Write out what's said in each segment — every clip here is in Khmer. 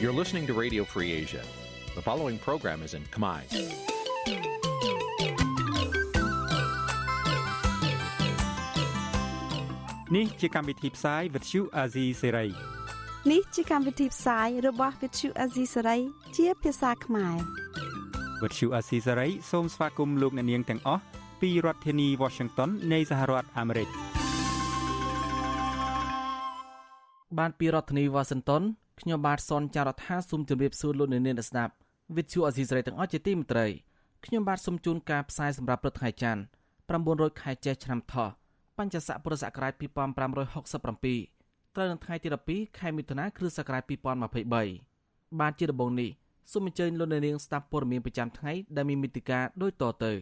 You're listening to Radio Free Asia. The following program is in Khmer. Nǐ chi càm bi tiệp xáy vệt chiu a zì sê ray នេះជាកម្មវិធីផ្សាយរបស់ Vithu Azisari ជាភាសាខ្មែរ វត្តឈូអាស៊ីសេរីសូមស្វាគមន៍លោកអ្នកនាងទាំងអស់ពីរដ្ឋធានី Washington នៃសហរដ្ឋអាមេរិកបានពីរដ្ឋធានីវ៉ាស៊ីនតោនខ្ញុំបាទសនចាររថាសូមជម្រាបសួរលោកអ្នកនាងអ្នកស្ដាប់វិទ្យុអេស៊ីសរ៉ៃទាំងអស់ជាទីមេត្រីខ្ញុំបាទសូមជូនការផ្សាយសម្រាប់ព្រឹកថ្ងៃច័ន្ទ900ខែចេសឆ្នាំថោះបញ្ញស័កពុរសករាជ2567ត្រូវនៅថ្ងៃទី12ខែមិថុនាគ្រិស្តសករាជ2023បានជាដំបូងនេះ សូមអញ្ជើញលោកអ្នកនាងស្ដាប់ព័ត៌មានប្រចាំថ្ងៃដែលមានមេតិការដូចតទៅ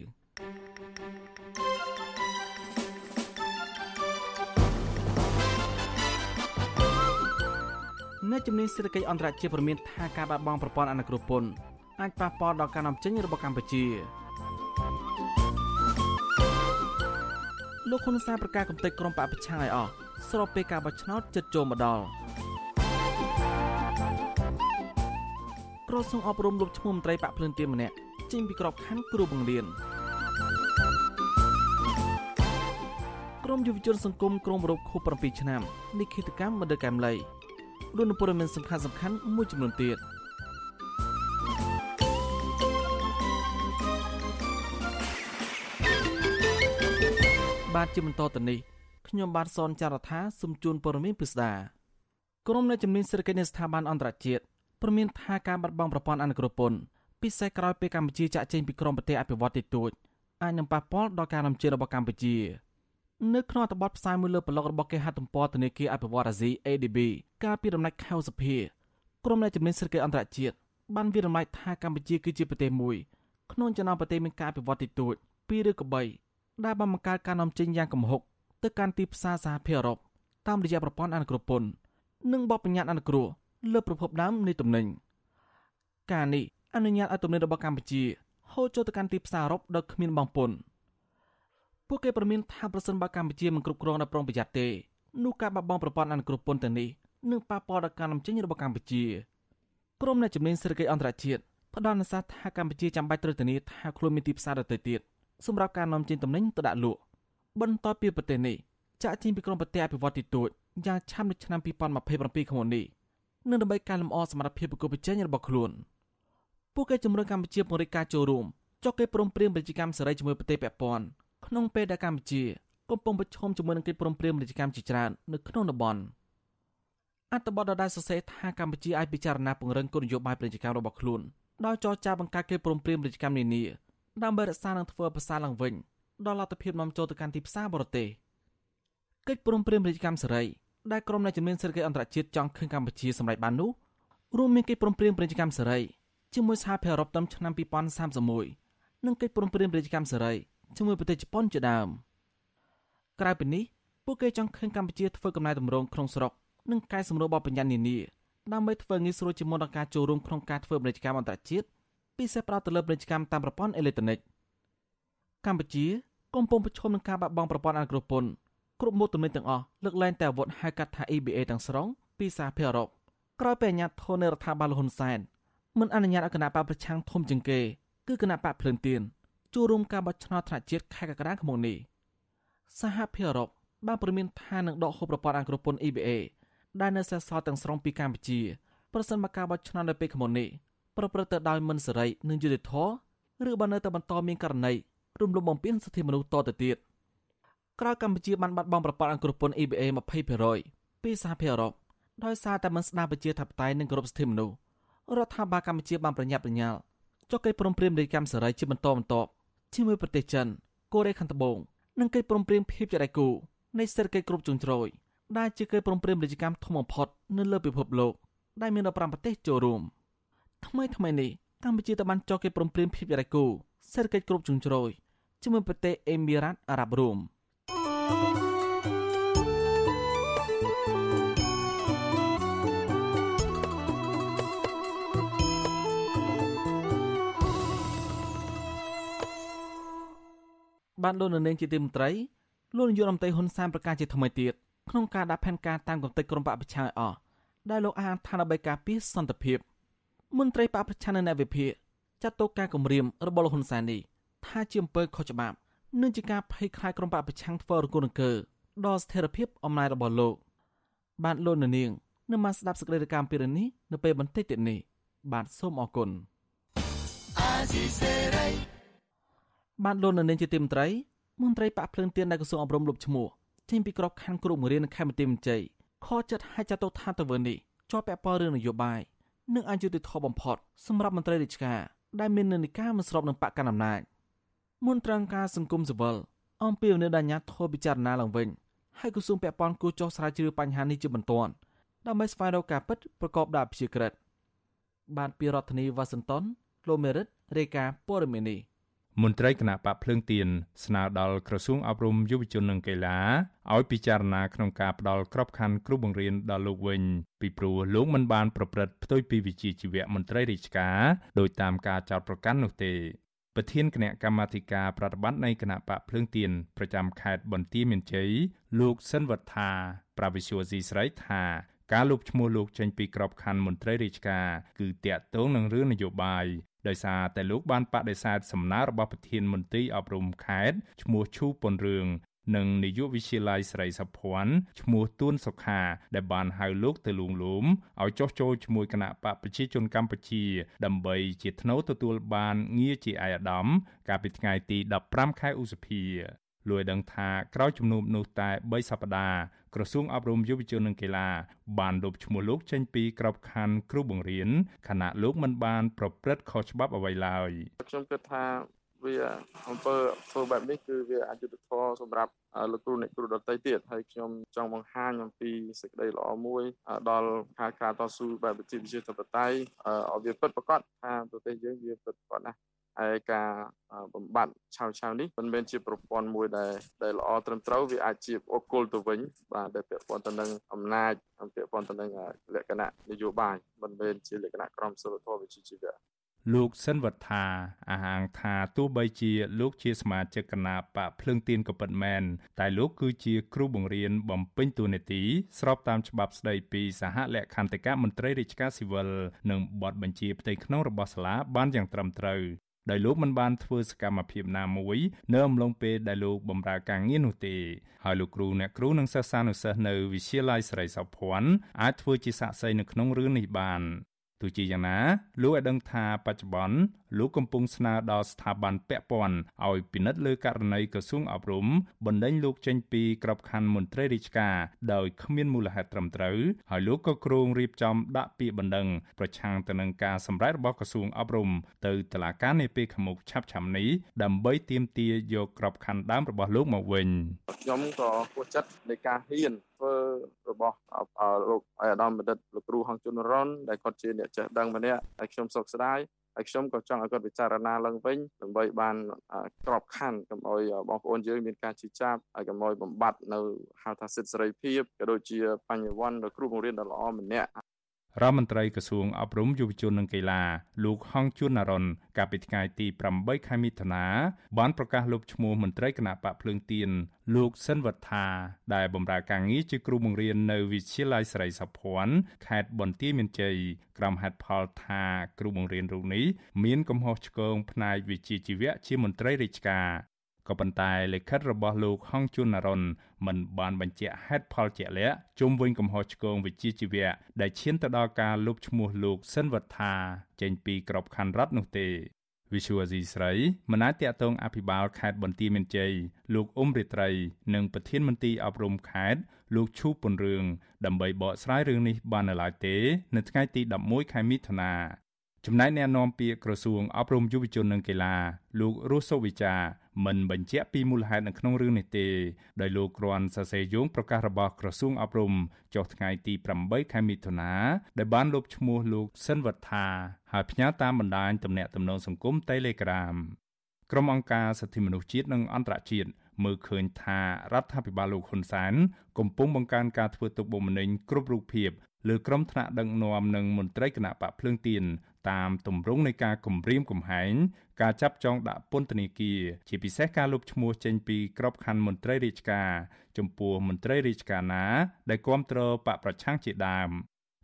អ្នកជំនាញសេដ្ឋកិច្ចអន្តរជាតិប្រមានថាការបាត់បង់ប្រព័ន្ធអនុគ្រោះពន្ធអាចប៉ះពាល់ដល់ការនាំចេញរបស់កម្ពុជាលោកហ៊ុនសែនប្រកាសកំទេចក្រុមបពប្រឆាំងឲ្យអស់ស្របពេលការបោះឆ្នោតជិតចូលមកដល់ ក្រសួងអប់រំលុបឈ្មោះមន្ត្រីបកភ្លឿនទៀនម្នាក់ចេញពីក្របខ័ណ្ឌគ្រូបង្រៀនក្រមយុវជនសង្គមក្រមរົບខួប7ឆ្នាំនិខេតកម្មមដកម្មលីរួមនឹងព័ត៌មានសំខាន់សំខាន់មួយចំនួនទៀតបាទជាបន្តទៅនេះខ្ញុំបាទសនចាររថាសូមជូនព័ត៌មានពិស្ដាក្រុមអ្នកជំនាញសេដ្ឋកិច្ចនៃស្ថាប័នអន្តរជាតិ ព្រមានថាការបាត់បង់ប្រព័ន្ធអនុគ្រោះពន្ធពិសេសក្រោយពេលកម្ពុជាចាក់ចេញពីក្រមប្រទេសអភិវឌ្ឍន៍តិចតួចអាចនឹងប៉ះពាល់ដល់ការនាំចេញរបស់កម្ពុជានៅក្នុងអត្ថបទផ្សាយមួយលើប្លុករបស់គេហទំព័រធនាគារអភិវឌ្ឍន៍អាស៊ី ADB កាលពីដំណាច់ខែឧសភាក្រុមអ្នកជំនាញសេដ្ឋកិច្ចអន្តរជាតិបានវិរំលែកថាកម្ពុជាគឺជាប្រទេសមួយក្នុងចំណោមប្រទេសមានការអភិវឌ្ឍន៍តិចតួច2ឬក៏3ដែលបានបង្កើតការនាំចេញយ៉ាងគំហុកទៅកាន់ទីផ្សារសហភាពអឺរ៉ុបតាមរយៈប្រព័ន្ធអនុគ្រោះពន្ធនិងបបបញ្ញត្តិអនុគ្រោះ លើប្រភពដើមនៃទំនិញការនេះអនុញ្ញាតឲ្យទំនិញរបស់កម្ពុជាហូរចូលទៅកាន់ទីផ្សារអឺរ៉ុបដោយគ្មានបង់ពន្ធពួកគេប្រមានថាប្រសិនបើកម្ពុជាមិនគ្រប់គ្រងដោយប្រុងប្រយ័ត្នទេនោះការបាត់បង់ប្រព័ន្ធអនុគ្រោះពន្ធទាំងនេះនឹងប៉ះពាល់ដល់ការនាំចេញរបស់កម្ពុជាក្រុមអ្នកជំនាញសេដ្ឋកិច្ចអន្តរជាតិផ្ដល់នសាថាកម្ពុជាចាំបាច់ត្រូវធានាថាខ្លួនមានទីផ្សារដទៃទៀតសម្រាប់ការនាំចេញទំនិញទៅដាក់លក់បន្ទាប់ពីប្រទេសនេះចាក់ចេញពីក្រមប្រទេសអភិវឌ្ឍន៍ទីទួចយ៉ាងឆាប់នៅឆ្នាំ2027ខាងមុខនេះ នឹងដើម្បីកែលម្អសមត្ថភាពប្រកួតប្រជែងរបស់ខ្លួនពួកគេជំរុញកម្ពុជាពង្រីកការចូលរួមចុះគេព្រមព្រៀងពាណិជ្ជកម្មសេរីជាមួយប្រទេសពាក់ព័ន្ធក្នុងពេលដែលកម្ពុជាកំពុងប្រឈមជាមួយនឹងកិច្ចព្រមព្រៀងពាណិជ្ជកម្មជាច្រើននៅក្នុងតំបន់អត្ថបទដដែលសរសេរថាកម្ពុជាអាចពិចារណាពង្រឹងគោលនយោបាយពាណិជ្ជកម្មរបស់ខ្លួនដោយចរចាបង្កើតកិច្ចព្រមព្រៀងពាណិជ្ជកម្មនានាដើម្បីរក្សានិងធ្វើឲ្យប្រសើរឡើងវិញដល់លទ្ធភាពនាំចូលទៅកាន់ទីផ្សារបរទេសកិច្ចព្រមព្រៀងពាណិជ្ជកម្មសេរី ដែលក្រុមអ្នកជំនាញសេដ្ឋកិច្ចអន្តរជាតិចង់ឃើញកម្ពុជាសម្រេចបាននោះរួមមានកិច្ចព្រមព្រៀងពាណិជ្ជកម្មសេរីជាមួយសហភាពអឺរ៉ុបតាមឆ្នាំ2031និងកិច្ចព្រមព្រៀងពាណិជ្ជកម្មសេរីជាមួយប្រទេសជប៉ុនជាដើមក្រៅពីនេះពួកគេចង់ឃើញកម្ពុជាធ្វើកំណែតម្រង់ក្នុងស្រុកនិងកែសម្រួលបទបញ្ញត្តិនានាដើម្បីធ្វើងាយស្រួលជាមុនដល់ការចូលរួមក្នុងការធ្វើពាណិជ្ជកម្មអន្តរជាតិពិសេសប្រោតទៅលើពាណិជ្ជកម្មតាមប្រព័ន្ធអេឡិចត្រូនិកកម្ពុជាកំពុងប្រឈមនឹងការបាត់បង់ប្រព័ន្ធអនុគ្រោះពន្ធ គ្រប់មុខទំនិញទាំងអស់លើកលែងតែអាវុធហៅកាត់ថា EBA ទាំងស្រុងពីសហភាពអឺរ៉ុបក្រោយពេលអាញាធននៃរដ្ឋាភិបាលលហ៊ុនសែនមិនអនុញ្ញាតឲ្យគណៈបកប្រឆាំងធំជាងគេគឺគណៈបកភ្លឿនទៀនចូលរួមការបោះឆ្នោតថ្នាក់ជាតិខែកក្កដាឆ្នាំនេះសហភាពអឺរ៉ុបបានព្រមានថានឹងដកហូបប្រព័ន្ធអនុគ្រោះពន្ធ EBA ដែលនៅសេសសល់ទាំងស្រុងពីកម្ពុជាប្រសិនបើការបោះឆ្នោតនៅពេលឆ្នាំនេះប្រព្រឹត្តទៅដោយមិនសេរីនិងយុត្តិធម៌ឬបើនៅតែបន្តមានករណីរំលោភបំពានសិទ្ធិមនុស្សតទៅទៀត ក្រោយកម្ពុជាបានបាត់បង់ប្រព័ន្ធអង្គរពន្ធ EBA 20%ពីសហភាពអឺរ៉ុបដោយសារតែមិនស្ដារប្រជាធិបតេយ្យនិងគោរពសិទ្ធិមនុស្សរដ្ឋាភិបាលកម្ពុជាបានប្រញាប់ប្រញាល់ចុះកិច្ចព្រមព្រៀងនៃកម្មសេរីជាបន្តបន្ទាប់ជាមួយប្រទេសចិនកូរ៉េខាងត្បូងនិងកិច្ចព្រមព្រៀងភាពជាដៃគូនៃសេដ្ឋកិច្ចគ្រប់ជ្រុងជ្រោយដែលជាកិច្ចព្រមព្រៀងពាណិជ្ជកម្មធំបំផុតនៅលើពិភពលោកដែលមាន15ប្រទេសចូលរួមថ្មីថ្មីនេះកម្ពុជាក៏បានចុះកិច្ចព្រមព្រៀងភាពជាដៃគូសេដ្ឋកិច្ចគ្រប់ជ្រុងជ្រោយជាមួយប្រទេសអេមីរ៉ាតអារ៉ាប់រួម។ បានលោកនៅនាងជាទីមន្ត្រីលោកនាយករដ្ឋមន្ត្រីហ៊ុនសែនប្រកាសជាថ្មីទៀតក្នុងការដាក់ផែនការតាមកំតិចក្រុមបកប្រឆាំងឲ្យអស់ដែលលោកអានឋានដើម្បីការពារសន្តិភាពមន្ត្រីបកប្រឆាំងនៅអ្នកវិភាគចាត់ទុកការគម្រាមរបស់លោកហ៊ុនសែននេះថាជាអំពើខុសច្បាប់ និងជាការភ័យខ្លាចក្រុមបកប្រឆាំងធ្វើរង្គោះរង្គើដល់ស្ថិរភាពអំណាចរបស់លោក បានលោកនាងនឹងមកស្ដាប់សេចក្តីរាយការណ៍ពីរឿងនេះនៅពេលបន្តិចទៀតនេះបាទសូមអរគុណបានលោកនាងជាទីមន្ត្រីមន្ត្រីបាក់ភ្លើងទៀននៃក្រសួងអប់រំលុបឈ្មោះចេញពីក្របខ័ណ្ឌគ្រូបង្រៀននៅខេមរៈមន្ត្រីខចិត្តឲ្យចាត់ទុកថាទៅវិញនេះជាប់ពាក់ព័ន្ធរឿងនយោបាយនិងអយុត្តិធម៌បំផុតសម្រាប់មន្ត្រីរាជការដែលមាននិន្នាការមិនស្របនឹងបកកណ្ដាលអំណាច មន្ត្រីអង្គការសង្គមស៊ីវិលអំពីនៅដាញាធរពិចារណាឡើងវិញហើយក្រសួងពាក់ព័ន្ធគូចោះស្រាវជ្រាវបញ្ហានេះជាបន្ទាន់ដើម្បីស្វែងរកការពិតប្រកបដោយព្យាក្រឹតបានពីរដ្ឋធានីវ៉ាស៊ីនតោនលោកមេរិតរាយការណ៍ព័ត៌មាននេះមន្ត្រីគណៈបកភ្លើងទៀនស្នើដល់ក្រសួងអប់រំយុវជននិងកីឡាឲ្យពិចារណាក្នុងការផ្ដល់ក្របខ័ណ្ឌគ្រូបង្រៀនដល់លោកវិញពីព្រោះលោកមិនបានប្រព្រឹត្តផ្ទុយពីវិជ្ជាជីវៈមន្ត្រីរាជការដោយតាមការចោទប្រកាន់នោះទេ ប្រធានគណៈកម្មាធិការប្រតិបត្តិនៃគណៈបកភ្លើងទៀនប្រចាំខេត្តបន្ទាយមានជ័យលោកសិនវត្ថាប្រាវិសុវស៊ីស្រីថាការលុបឈ្មោះលោកចេញពីក្របខ័ណ្ឌមន្ត្រីរាជការគឺតាក់ទងនឹងរឿងនយោបាយដោយសារតែលោកបានបដិសេធសំណើរបស់ប្រធានមន្ត្រីអប់រំខេត្តឈ្មោះឈូប៉ុនរឿង និងនាយកវិទ្យាល័យស្រីសុភ័ណ្ឌឈ្មោះទួនសុខាដែលបានហៅលោកទៅលួងលោមឲ្យចុះចូលជាមួយគណៈបកប្រជាជនកម្ពុជា ដើម្បីជាថ្នូវទទួលបានងារជាអាយដាមកាលពីថ្ងៃទី15ខែឧសភាលោកឲ្យដឹងថាក្រោយជំនុំនោះតែ3សប្តាហ៍ក្រសួងអប់រំយុវជននិងកីឡាបានលុបឈ្មោះលោកចេញពីក្របខ័ណ្ឌគ្រូបង្រៀនខណៈលោកមិនបានប្រព្រឹត្តខុសច្បាប់អ្វីឡើយខ្ញុំគិតថា វាអំពើធ្វើបែបនេះគឺវាអយុត្តិធម៌សម្រាប់លោកគ្រូអ្នកគ្រូដទៃទៀតហើយខ្ញុំចង់បង្ហាញអំពីសេចក្តីល្អមួយដល់ការការតស៊ូបែបវិទ្យាវិទ្យាធិបតេយ្យឲ្យវាពិតប្រាកដថាប្រទេសយើងវាពិតប្រាកដណាស់ហើយការបំបត្តិឆាវឆាវនេះមិនមែនជាប្រព័ន្ធមួយដែលដែលល្អត្រឹមត្រូវវាអាចជាអកុលទៅវិញបាទដែលពាក់ព័ន្ធទៅនឹងអំណាចពាក់ព័ន្ធទៅនឹងលក្ខណៈនយោបាយមិនមែនជាលក្ខណៈក្រមសីលធម៌វិជ្ជាជីវៈ លោកសិនវត្ថាអះអាងថាទោះបីជាលោកជាសមាជិកគណៈបកភ្លើងទៀនក៏ពិតមែនតែលោកគឺជាគ្រូបង្រៀនបំពេញតួនាទីស្របតាមច្បាប់ស្តីពីសហលក្ខន្តិកៈមន្ត្រីរាជការស៊ីវិលនិងបទបញ្ជាផ្ទៃក្នុងរបស់សាលាបានយ៉ាងត្រឹមត្រូវដោយលោកមិនបានធ្វើសកម្មភាពណាមួយនៅអំឡុងពេលដែលលោកបម្រើការងារនោះទេហើយលោកគ្រូអ្នកគ្រូនិងសិស្សានុសិស្សនៅវិទ្យាល័យស្រីសុភ័ណ្ឌអាចធ្វើជាសាក្សីនៅក្នុងរឿងនេះបាន ទោះជាយ៉ាងណាលោកឲ្យដឹងថាបច្ចុប្បន្ន លោកកំពុងស្នើដល់ស្ថាប័នពាក់ព័ន្ធឲ្យពិនិត្យលើករណីក្រសួងអប់រំបណ្ដេញលោកចេញពីក្របខ័ណ្ឌមន្ត្រីរាជការដោយគ្មានមូលហេតុត្រឹមត្រូវហើយលោកក៏គ្រោងរៀបចំដាក់ពាក្យបណ្ដឹងប្រឆាំងទៅនឹងការសម្រេចរបស់ក្រសួងអប់រំទៅតុលាការនាពេលខាងមុខឆាប់ៗនេះដើម្បីទាមទារយកក្របខ័ណ្ឌដើមរបស់លោកមកវិញខ្ញុំក៏គួរចិត្តនៃការហ៊ានធ្វើរបស់លោកអាយដាមបណ្ឌិតលោកគ្រូហងជុនរ៉ុនដែលគាត់ជាអ្នកចេះដឹងម្នាក់ហើយខ្ញុំសោកស្ដាយ ហើយខ្ញុំក៏ចង់ឲ្យគាត់ពិចារណាឡើងវិញដើម្បីបានក្របខ័ណ្ឌកុំឲ្យបងប្អូនយើងមានការជិះចាប់ហើយកុំឲ្យបំបត្តិនៅហៅថាសិទ្ធិសេរីភាពក៏ដូចជាបញ្ញវន្តដល់គ្រូបង្រៀនដ៏ល្អម្នាក់ រដ្ឋមន្ត្រីក្រសួងអប់រំយុវជននិងកីឡាលោកហងជួនណរុនកាលពីថ្ងៃទី8ខែមិថុនាបានប្រកាសលុបឈ្មោះមន្ត្រីគណៈបកភ្លើងទៀនលោកសិនវត្ថាដែលបម្រើការងារជាគ្រូបង្រៀននៅវិទ្យាល័យស្រីសុភ័ណ្ឌខេត្តបន្ទាយមានជ័យក្រុមហេតុផលថាគ្រូបង្រៀនរូបនេះមានកំហុសឆ្គងផ្នែកវិជ្ជាជីវៈជាមន្ត្រីរាជការ ក៏ប៉ុន្តែលិខិតរបស់លោកហងជួនណរុនមិនបានបញ្ជាក់ហេតុផលជាក់លាក់ជុំវិញកំហុសឆ្គងវិជ្ជាជីវៈដែលឈានទៅដល់ការលុបឈ្មោះលោកសិនវត្ថាចេញពីក្របខ័ណ្ឌរដ្ឋនោះទេវិសុវអាស៊ីស្រីមិនអាចតាក់ទងអភិបាលខេត្តបន្ទាយមានជ័យលោកអ៊ុំរិត្រី និងប្រធានមន្ត្រីអប់រំខេត្តលោកឈូពុនរឿងដើម្បីបកស្រាយរឿងនេះបាននៅឡើយទេ នៅថ្ងៃទី11ខែមិថុនា ចំណែកអ្នកនាំពាក្យក្រសួងអប់រំយុវជននិងកីឡាលោករស់សុវិចាមិនបញ្ជាក់ពីមូលហេតុនៅក្នុងរឿងនេះទេដោយលោកគ្រាន់សរសេរយោងប្រកាសរបស់ក្រសួងអប់រំចុះថ្ងៃទី8ខែមិថុនាដែលបានលុបឈ្មោះលោកសិនវត្ថាហើយផ្ញើតាមបណ្ដាញទំនាក់ទំនងសង្គម Telegram ក្រុមអង្គការសិទ្ធិមនុស្សជាតិនិងអន្តរជាតិមើលឃើញថារដ្ឋាភិបាលលោកហ៊ុនសែនកំពុងបង្កើនការធ្វើទុកបុកម្នេញគ្រប់រូបភាព លើក្រុមថ្នាក់ដឹកនាំនិងមន្ត្រីគណៈបកភ្លើងទៀនតាមទម្រង់នៃការគំរាមកំហែងការចាប់ចងដាក់ពន្ធនាគារជាពិសេសការលុបឈ្មោះចេញពីក្របខ័ណ្ឌមន្ត្រីរាជការចំពោះមន្ត្រីរាជការណាដែលគ្រប់គ្រងបកប្រឆាំងជាដើម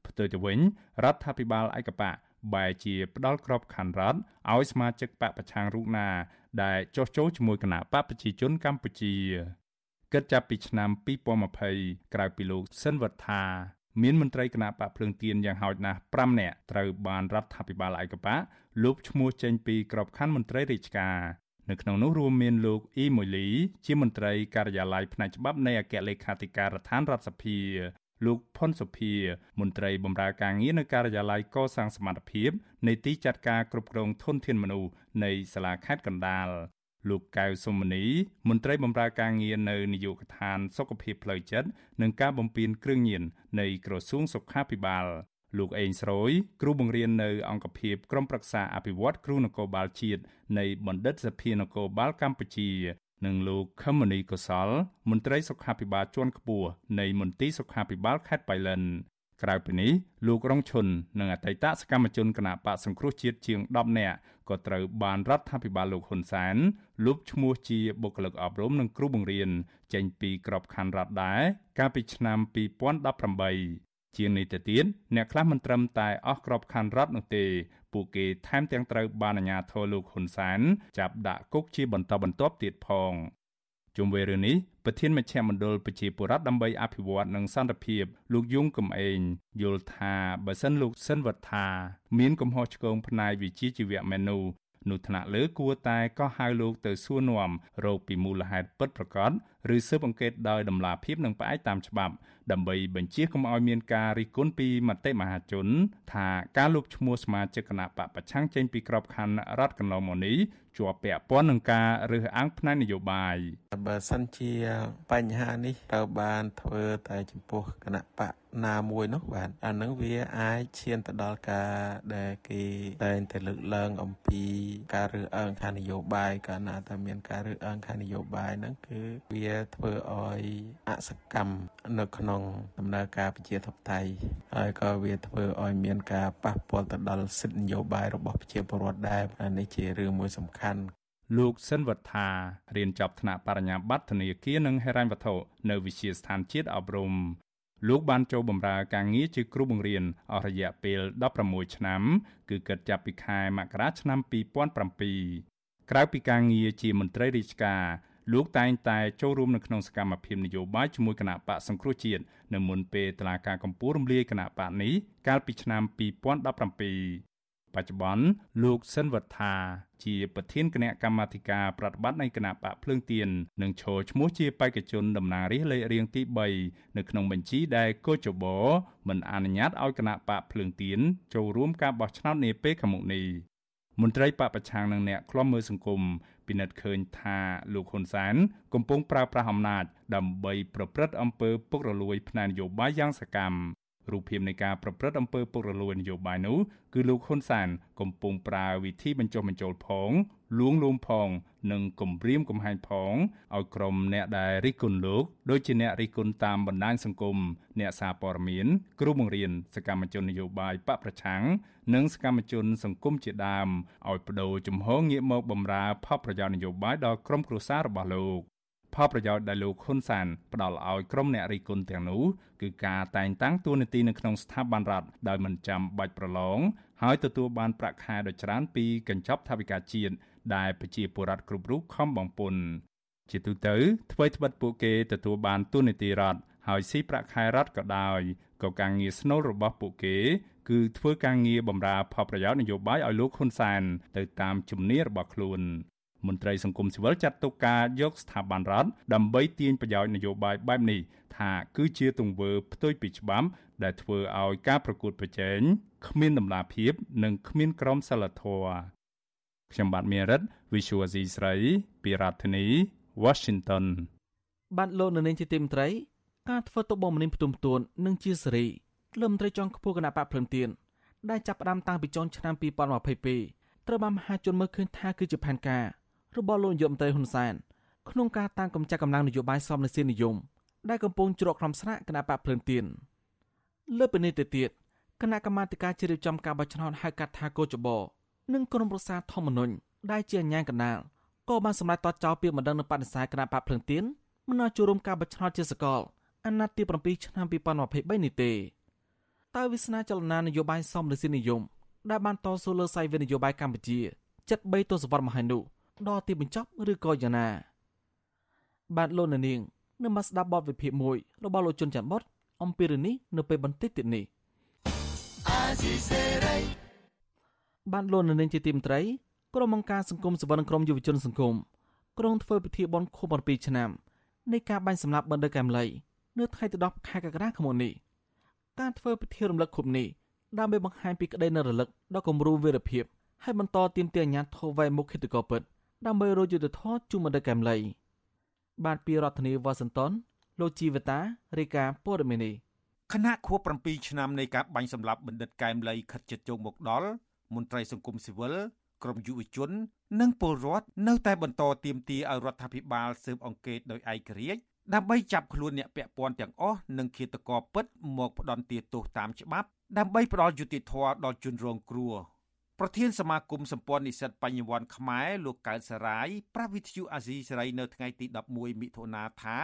ផ្ទុយទៅវិញរដ្ឋាភិបាលឯកបកបែជាផ្ដាល់ក្របខ័ណ្ឌរដ្ឋឲ្យសមាជិកបកប្រឆាំងរូបណាដែលចោះចូលជាមួយគណៈបកប្រជាជនកម្ពុជាគិតចាប់ពីឆ្នាំ2020ក្រៅពីលោកសិនវត្ថា មានមន្ត្រីគណៈបកភ្លើងទៀនយ៉ាងហោចណាស់5នាក់ត្រូវបានរដ្ឋាភិបាលឯកបកលុបឈ្មោះចេញពីក្របខ័ណ្ឌមន្ត្រីរាជការនៅក្នុងនោះរួមមានលោកអ៊ីម៉ូលីជាមន្ត្រីការិយាល័យផ្នែកច្បាប់នៃអគ្គលេខាធិការដ្ឋានរដ្ឋសភាលោកផុនសុភា មន្ត្រីបម្រើការងារនៅការិយាល័យកសាងសមត្ថភាពនៃទីចាត់ការគ្រប់គ្រងធនធានមនុស្សនៃសាលាខេត្តកណ្ដាល លោកកៅសុមនីមន្ត្រីបម្រើការងារនៅនាយកដ្ឋានសុខភាពផ្លូវចិត្តនិងការបំពេញគ្រឿងញៀននៃក្រសួងសុខាភិបាលលោកអេងស្រួយគ្រូបង្រៀននៅអង្គភាពក្រមប្រឹក្សាអភិវឌ្ឍគ្រូនគរបាលជាតិនៃបណ្ឌិតសភានគរបាលកម្ពុជានិងលោកខមនីកុសលមន្ត្រីសុខាភិបាលជាន់ខ្ពស់នៃមន្ទីរសុខាភិបាលខេត្តបៃលិន ក្រៅពីនេះលោករងឈុននិងអតីតសកម្មជនគណបកសង្គ្រោះជាតិជាង10នាក់ក៏ត្រូវបានរដ្ឋាភិបាលលោកហ៊ុនសែនលុបឈ្មោះជាបុគ្គលិកអប់រំនិងគ្រូបង្រៀនចេញពីក្របខ័ណ្ឌរដ្ឋដែរកាលពីឆ្នាំ2018ជាងនេះទៅទៀតអ្នកខ្លះមិនត្រឹមតែអស់ក្របខ័ណ្ឌរដ្ឋនោះទេ ពួកគេថែមទាំងត្រូវបានអាជ្ញាធរលោកហ៊ុនសែនចាប់ដាក់គុកជាបន្តបន្ទាប់ទៀតផង ជុំវិញរឿងនេះប្រធានមជ្ឈមណ្ឌលប្រជាពលរដ្ឋដើម្បីអភិវឌ្ឍនិងសន្តិភាពលោកយងកំឯងយល់ថាបើសិនលោកសិនវត្ថាមានកំហុសឆ្គងផ្នែកវិជ្ជាជីវៈមែននោះ នោះថ្នាក់លើគួរតែក៏ហៅលោកទៅសួរនាំរោគពីមូលហេតុពិតប្រាកដឬស៊ើបអង្កេតដោយតម្លាភាពនិងផ្អែកតាមច្បាប់ដើម្បីបញ្ជាកុំឲ្យមានការរិះគន់ពីមតិមហាជន ថាការលុបឈ្មោះសមាជិកគណៈបកប្រឆាំងចេញពីក្របខ័ណ្ឌរដ្ឋកន្លងមកនេះជាប់ពាក់ព័ន្ធនឹងការរើសអើងផ្នែកនយោបាយបើសិនជាបញ្ហានេះត្រូវបានធ្វើតែចំពោះគណៈបក ណាមួយនោះបាទអានឹងវាអាចឈានទៅដល់ការដែលគេតែងតែលើកឡើងអំពីការរើសអើងខាងនយោបាយកាលណាតែមានការរើសអើងខាងនយោបាយហ្នឹងគឺវាធ្វើឲ្យអសកម្មនៅក្នុងដំណើរការប្រជាធិបតេយ្យហើយក៏វាធ្វើឲ្យមានការប៉ះពាល់ទៅដល់សិទ្ធិនយោបាយរបស់ប្រជាពលរដ្ឋដែរនេះជារឿងមួយសំខាន់លោកសិនវត្ថារៀនចប់ថ្នាក់បរិញ្ញាបត្រធនាគារនិងហិរញ្ញវត្ថុនៅវិទ្យាស្ថានជាតិអប់រំ លោកបានចូលបម្រើការងារជាគ្រូបង្រៀនអស់រយៈពេល16ឆ្នាំ គឺគិតចាប់ពីខែមករាឆ្នាំ2007ក្រៅពីការងារជាមន្ត្រីរាជការលោកតែងតែចូលរួមនៅក្នុងសកម្មភាពនយោបាយជាមួយគណៈបកសង្គ្រោះជាតិនៅមុនពេលតឡាការកម្ពុជារំលាយគណៈបកនេះកាលពីឆ្នាំ2017 បច្ចុប្បន្នលោកសិនវត្ថាជាប្រធានគណៈកម្មាធិការប្រតិបត្តិនៃគណៈបកភ្លើងទៀននិងឈរឈ្មោះជាបេក្ខជនតំណាងរាស្ត្រលេខរៀងទី3នៅក្នុងបញ្ជីដែលកោចបោមិនអនុញ្ញាតឲ្យគណៈបកភ្លើងទៀនចូលរួមការបោះឆ្នោតនាពេលខាងមុខនេះមន្ត្រីបពប្រឆាំងនឹងអ្នកខ្លំមើលសង្គមពិនិត្យឃើញថាលោកហ៊ុនសែនកំពុងប្រើប្រាស់អំណាចដើម្បីប្រព្រឹត្តអំពើពុករលួយផ្នែកនយោបាយយ៉ាងសកម្ម រូបភាពនៃការប្រព្រឹត្តអំពើពុករលួយនយោបាយនោះគឺលោកហ៊ុនសាន កំពុងប្រើវិធីបញ្ចុះបញ្ចូលផងលួងលោមផង និងគំរាមកំហែងផងឲ្យក្រុមអ្នកដែលរិះគន់លោកដូចជាអ្នករិះគន់តាមបណ្ដាញសង្គមអ្នកសារព័ត៌មាន គ្រូបង្រៀនសកម្មជននយោបាយបកប្រឆាំងនិងសកម្មជនសង្គមជាដើមឲ្យបដូរជំហរងាកមកបម្រើផលប្រយោជន៍នយោបាយដល់ក្រុមគ្រួសាររបស់លោក ផលប្រយោជន៍ដែលលោកហ៊ុនសានផ្ដល់ឲ្យក្រុមអ្នករិះគន់ទាំងនោះគឺការតែងតាំងតួនាទីនៅក្នុងស្ថាប័នរដ្ឋដោយមិនចាំបាច់ប្រឡងហើយទទួលបានប្រាក់ខែដ៏ច្រើនពីកញ្ចប់ថវិកាជាតិដែលប្រជាពលរដ្ឋគ្រប់រូបខំបង់ពន្ធជាទូទៅអ្វីត្បិតពួកគេទទួលបានតួនាទីរដ្ឋហើយស៊ីប្រាក់ខែរដ្ឋក៏ដោយក៏ការងារស្នូលរបស់ពួកគេ គឺធ្វើការងារបម្រើផលប្រយោជន៍នយោបាយឲ្យលោកហ៊ុនសែនទៅតាមជំនឿរបស់ខ្លួន មន្ត្រីសង្គមស៊ីវិលចាត់ទុកការយកស្ថាប័នរដ្ឋដើម្បីទាញប្រយោជន៍នយោបាយបែបនេះថាគឺជាទង្វើផ្ទុយពីច្បាប់ដែលធ្វើឲ្យការប្រកួតប្រជែងគ្មានតម្លាភាព និងគ្មានក្រមសីលធម៌ខ្ញុំបាទមេរិត Visual C ស្រីពីរដ្ឋធានី Washington បាទលោកនៅនាងជាទីមត្រីការធ្វើទុកបុកម្នេញផ្ទុំទួននិងជាសេរីលើមន្ត្រីចុងខ្ពស់គណៈបកភ្លឹមទៀនដែលចាប់ផ្ដើមតាំងពីចុងឆ្នាំ2022ត្រូវបានមហាជនមើលឃើញថាគឺជាផែនការ របស់លោកនាយករដ្ឋមន្ត្រីហ៊ុនសែនក្នុងការតាំងកម្ចាត់កម្លាំងនយោបាយសមនសៀននិយមដែលកំពុងជ្រកក្រំស្នាក់គណៈបកភ្លើនទៀនលើពីនេះទៅទៀតគណៈកម្មាធិការជ្រៀបចំការបោះឆ្នោតហៅកាត់ថាកោចបនិងក្រុមប្រឹក្សាធម្មនុញ្ញដែលជាអាញាកណ្ដាលក៏បានសម្រេចតចោលពាក្យបណ្ដឹងនឹងបដិសេធគណៈបកភ្លឹងទៀនមិនឲ្យចូលរួមការបោះឆ្នោតជាសកលអាណត្តិទី7ឆ្នាំ2023នេះទេតើវាសនាចលនានយោបាយសមរសិនិយមដែលបានតស៊ូលើសាយវិនយោបាយកម្ពុជា73ទសវត្សរ៍មកហើយនោះ ដល់ទីបញ្ចប់ឬក៏យ៉ាងណាបាទលោកនាងនឹងមកស្ដាប់បទវិភាគមួយរបស់លោកជុនច័ន្ទបុតអំពីរឿងនេះនៅពេលបន្តិចទៀតនេះបានលោកនាងជាទីមត្រីក្រុមអង្គការសង្គមសវនក្រុមយុវជនសង្គមក្រុងធ្វើពិធីបុណ្យខួប7ឆ្នាំនៃការបាញ់សម្លាប់បណ្ឌិតកែមលីនៅថ្ងៃទី10ខែកក្កដាឆ្នាំនេះការធ្វើពិធីរំលឹកខួបនេះដើម្បីបង្ហាញពីក្តីនៅរលឹកដល់គំរូវីរភាពហើយបន្តទៀមទាអាញាធរវែមុខគិតកោពិត ដើម្បីរកយុទ្ធធរជុំបណ្ឌិតកែមលីបាទពីរដ្ឋធានីវ៉ាស៊ីនតោនលោកជីវតារាយការណ៍ព័ត៌មាននេះគណៈខួប7ឆ្នាំនៃការបាញ់សម្លាប់បណ្ឌិតកែមលីខិតជិតជោគមកដល់មន្ត្រីសង្គមស៊ីវិលក្រមយុវជន និងពលរដ្ឋនៅតែបន្តទាមទារឲ្យរដ្ឋាភិបាលស៊ើបអង្កេតដោយឯករាជ្យដើម្បីចាប់ខ្លួនអ្នកពាក់ព័ន្ធទាំងអស់និងឃាតករពិតមកផ្ដន់ទោសតាមច្បាប់ដើម្បីផ្ដល់យុត្តិធម៌ដល់ជនរងគ្រោះ ប្រធានសមាគមសម្ព័ន្ធនិស្សិតបញ្ញវន្តខ្មែរលោកកើតសរាយប្រាប់វិទ្យុអាស៊ីសេរីនៅថ្ងៃទី11មិថុនាថា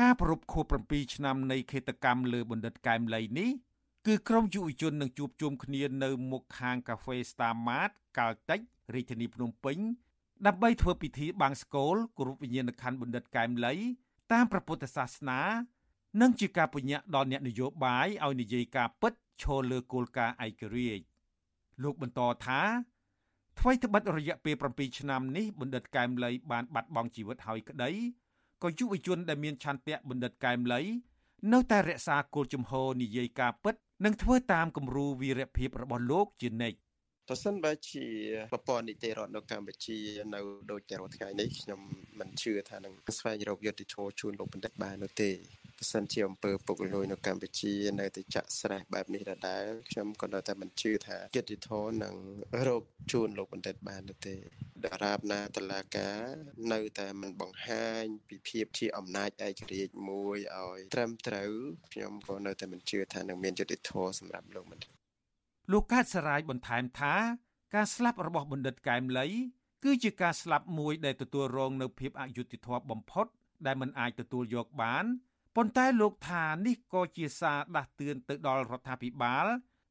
ការប្រពខួប7ឆ្នាំនៃឃាតកម្មលើបណ្ឌិតកែមលីនេះគឺក្រុមយុវជននឹងជួបជុំគ្នានៅមុខខាងកាហ្វេ Star Mart កាល់តិចរាជធានីភ្នំពេញដើម្បីធ្វើពិធីបាំងស្កូលគោរពវិញ្ញាណក្ខន្ធបណ្ឌិតកែមលី តាមព្រះពុទ្ធសាសនា និងជាការពញ្ញាដល់អ្នកនយោបាយឲ្យនិយាយការពិតឈលលើគោលការណ៍ឯករាជ្យ លោកបន្តថាថ្មីត្បិតរយៈពេល7ឆ្នាំនេះបណ្ឌិតកែមលីបានបាត់បង់ជីវិតហើយក្តីក៏យុវជនដែលមានឆន្ទៈបណ្ឌិតកែមលីនៅតែរក្សាគោលជំហរនិយាយការពិត និងធ្វើតាមគំរូវីរភាពរបស់លោកជានិច្ច ប្រសិនបើជាប្រព័ន្ធនីតិរដ្ឋនៅកម្ពុជានៅដូចតែរាល់ថ្ងៃនេះខ្ញុំមិនជឿថានឹងស្វែងរកយុត្តិធម៌ជូនលោកបណ្ឌិតបាននោះទេប្រសិនជាអំពើពុករលួយនៅកម្ពុជានៅតែចាក់ស្រេះបែបនេះដដែលខ្ញុំក៏នៅតែមិនជឿថាយុត្តិធម៌នឹងរកជូនលោកបណ្ឌិតបាននោះទេដរាបណាតឡាការនៅតែមិនបង្ហាញពីភាពជាអំណាចឯករាជ្យមួយឲ្យត្រឹមត្រូវខ្ញុំក៏នៅតែមិនជឿថានឹងមានយុត្តិធម៌សម្រាប់លោកបណ្ឌិត លោកកើតសរាយបន្ថែមថាការស្លាប់របស់បណ្ឌិតកែមលី គឺជាការស្លាប់មួយដែលទទួលរងនៅភាពអយុត្តិធម៌បំផុត ដែលមិនអាចទទួលយកបានប៉ុន្តែលោកថានេះក៏ជាសារដាស់តឿនទៅដល់រដ្ឋាភិបាល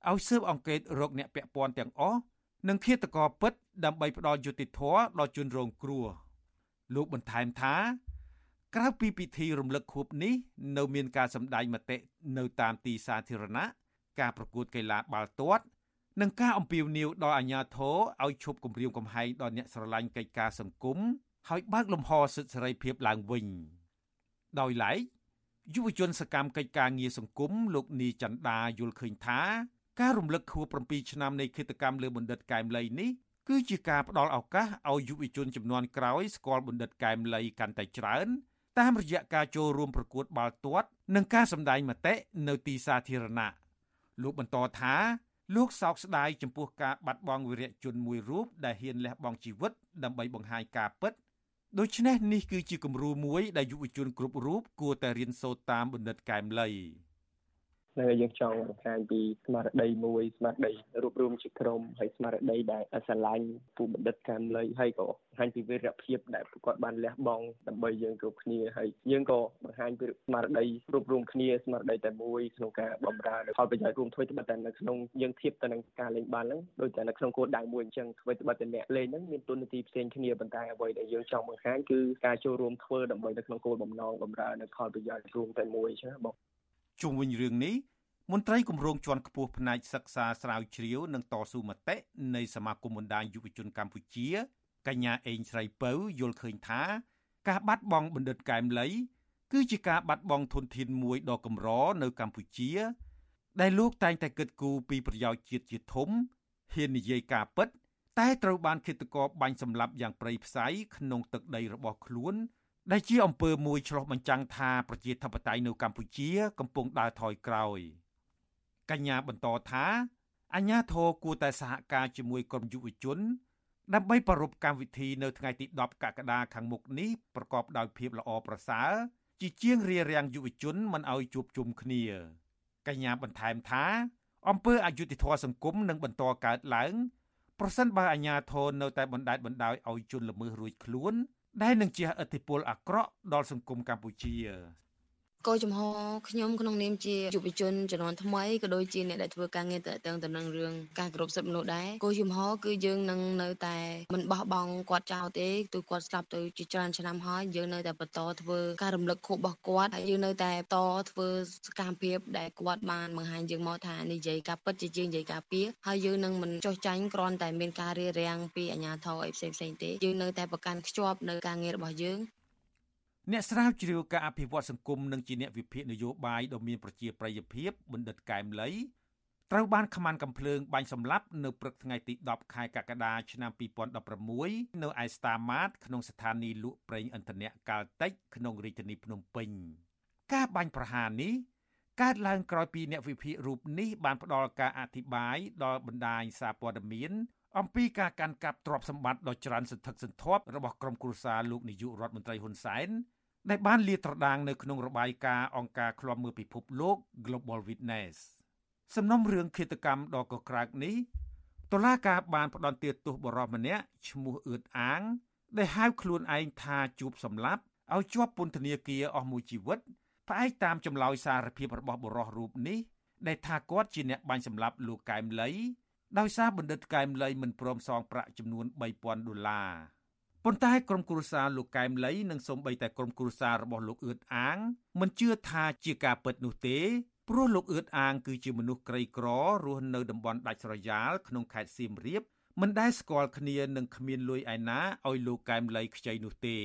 ឲ្យស៊ើបអង្កេតរកអ្នកពាក់ព័ន្ធទាំងអស់និងឃាតករពិតដើម្បីផ្ដល់យុត្តិធម៌ដល់ជនរងគ្រោះលោកបន្ថែមថាក្រៅពីពិធីរំលឹកខួបនេះ នៅមានការសម្ដែងមតិនៅតាមទីសាធារណៈ ការប្រកួតកីឡាបាល់ទាត់និងការអំពាវនាវដល់អាជ្ញាធរឲ្យឈប់គំរាមកំហែងដល់អ្នកស្រឡាញ់កិច្ចការសង្គមហើយបើកលំហសិទ្ធិសេរីភាពឡើងវិញដោយឡែកយុវជនសកម្មកិច្ចការងារសង្គមលោកនីចន្ទាយល់ឃើញថាការរំលឹកខួប7ឆ្នាំនៃគិតកម្មលើបណ្ឌិតកែមលីនេះគឺជាការផ្ដល់ឱកាសឲ្យយុវជនចំនួនក្រោយស្គាល់បណ្ឌិតកែមលីកាន់តែច្រើន តាមរយៈការចូលរួមប្រកួតបាល់ទាត់និងការសម្ដែងមតិនៅទីសាធារណៈ លោកបន្តថាលោកសោកស្ដាយចំពោះការបាត់បង់វីរៈជនមួយរូបដែលហ៊ានលះបង់ជីវិតដើម្បីបង្ហាញការពិតដូច្នេះនេះគឺជាគំរូមួយដែលយុវជនគ្រប់រូបគួរតែរៀនសូត្រតាមបណ្ឌិតកែមលី នឹងយើងចង់បង្ហាញពីស្មារតីមួយស្មារតីរួបរวมជាក្រុមហើយស្មារតីដែលស្រឡាញ់ពូបណ្ឌិតកែមលីហើយក៏បង្ហាញពីវីរភាពដែលគាត់បានលះបង់ដើម្បីយើងគ្រប់គ្នាហើយយើងក៏បង្ហាញពីស្មារតីរួបរวมគ្នាស្មារតីតែមួយក្នុងការបម្រើផលប្រយោជន៍រួមធ្វើត្បិតតែនៅក្នុងយើងធៀបទៅនឹងការលេងបាល់ហ្នឹងដូចតែនៅក្នុងគោលដៅមួយអញ្ចឹងធ្វើត្បិតតែអ្នកលេងហ្នឹងមានទូនាទីផ្សេងគ្នាប៉ុន្តែអ្វីដែលយើងចង់បង្ហាញគឺការចូលរួមធ្វើដើម្បីនៅក្នុងគោលបំណងបម្រើនៅផលប្រយោជន៍រួមតែមួយអញ្ចឹងបង ជុំវិញរឿងនេះមន្ត្រីគម្រោងជាន់ខ្ពស់ផ្នែកសិក្សាស្រាវជ្រាវនិងតស៊ូមតិនៃសមាគមបណ្ដាញយុវជនកម្ពុជា កញ្ញាអេងស្រីពៅយល់ឃើញថា ការបាត់បង់បណ្ឌិតកែមលី គឺជាការបាត់បង់ធនធានមួយដ៏កម្រនៅកម្ពុជា ដែលលោកតែងតែគិតគូរពីប្រយោជន៍ជាតិជាធំហ៊ាននិយាយការពិត តែត្រូវបានឃាតករបាញ់សម្លាប់យ៉ាងព្រៃផ្សៃក្នុងទឹកដីរបស់ខ្លួន ដែលជាអំពើមួយឆ្លោះបញ្ចាំងថាប្រជាធិបតេយ្យនៅកម្ពុជា កំពុងដើរថយក្រោយ។កញ្ញាបន្តថាអាញាធរគួរតែសហការជាមួយក្រុមយុវជន ដើម្បីប្រារព្ធកម្មវិធីនៅថ្ងៃទី10កក្កដាខាងមុខនេះប្រកបដោយភាពល្អប្រសើរជាជាងរារាំងយុវជនមិនឲ្យជួបជុំគ្នា កញ្ញាបន្ថែមថាអំពើអយុត្តិធម៌សង្គមនឹងបន្តកើតឡើង ប្រសិនបើអាជ្ញាធរនៅតែបណ្តែតបណ្តោយឲ្យជនល្មើសរួចខ្លួន ដែលនឹងជះឥទ្ធិពលអាក្រក់ដល់សង្គមកម្ពុជា គោលចំហខ្ញុំក្នុងនាមជាយុវជនជំនាន់ថ្មីក៏ដូចជាអ្នកដែលធ្វើការងារតទៅទៅនឹងរឿងការគោរពសិទ្ធិមនុស្សដែរគោលចំហគឺយើងនឹងនៅតែមិនបោះបង់គាត់ចោលទេទោះគាត់ស្លាប់ទៅជាច្រើនឆ្នាំហើយយើងនៅតែបន្តធ្វើការរំលឹកខួបរបស់គាត់ហើយយើងនៅតែបន្តធ្វើសកម្មភាពដែលគាត់បានបង្ហាញយើងមកថានិយាយការពិតជាជាងនិយាយការពៀហើយយើងនឹងមិនចោះចាញ់គ្រាន់តែមានការរារាំងពីអាជ្ញាធរអីផ្សេងផ្សេងទេយើងនៅតែប្រកាន់ខ្ជាប់នៅការងាររបស់យើង អ្នកស្រាវជ្រាវការអភិវឌ្ឍសង្គមនិងជាអ្នកវិភាគនយោបាយដ៏មានប្រជាប្រិយភាពបណ្ឌិតកែមលីត្រូវបានខ្មាន់កំភ្លើងបាញ់សម្លាប់នៅព្រឹកថ្ងៃទី10ខែកក្កដាឆ្នាំ2016នៅឯស្តាម៉ាតក្នុងស្ថានីយ៍លក់ប្រេងឥន្ធនៈកាល់តិចក្នុងរាជធានីភ្នំពេញការបាញ់ប្រហារនេះកើតឡើងក្រោយពីអ្នកវិភាគរូបនេះបានផ្ដល់ការអធិប្បាយដល់បណ្ដាញសារព័ត៌មានអំពីការកាន់កាប់ទ្រព្យសម្បត្តិដ៏ច្រើនសន្ធឹកសន្ធាប់របស់ក្រុមគ្រួសារលោកនាយករដ្ឋមន្ត្រីហ៊ុនសែន ដែលបានលាតត្រដាងនៅក្នុងរបាយការណ៍អង្គការឃ្លាំមើលពិភពលោក Global Witness សំណុំរឿងឃាតកម្មដ៏កក្រើកនេះតុលាការបានផ្តន្ទាទោសបរិសម្នាក់ឈ្មោះអឿតអាង ដែលហៅខ្លួនឯងថាជួបសម្លាប់ឲ្យជាប់ពន្ធនាគារអស់មួយជីវិតផ្អែកតាមចម្លើយសារភាពរបស់បរិសរូបនេះដែលថាគាត់ជាអ្នកបាញ់សម្លាប់លោកកែមលីដោយសារបណ្ឌិតកែមលីមិនព្រមសងប្រាក់ចំនួន3000ដុល្លារ ប៉ុន្តែក្រុមគ្រួសារលោកកែមលីនិងសូម្បីតែក្រុមគ្រួសាររបស់លោកអឿតអាងមិនជឿថាជាការពិតនោះទេព្រោះលោកអឿតអាងគឺជាមនុស្សក្រីក្ររស់នៅតំបន់ដាច់ស្រយាលក្នុងខេត្តសៀមរាបមិនដែលស្គាល់គ្នានិងគ្មានលុយឯណាឲ្យលោកកែមលីខ្ចីនោះទេ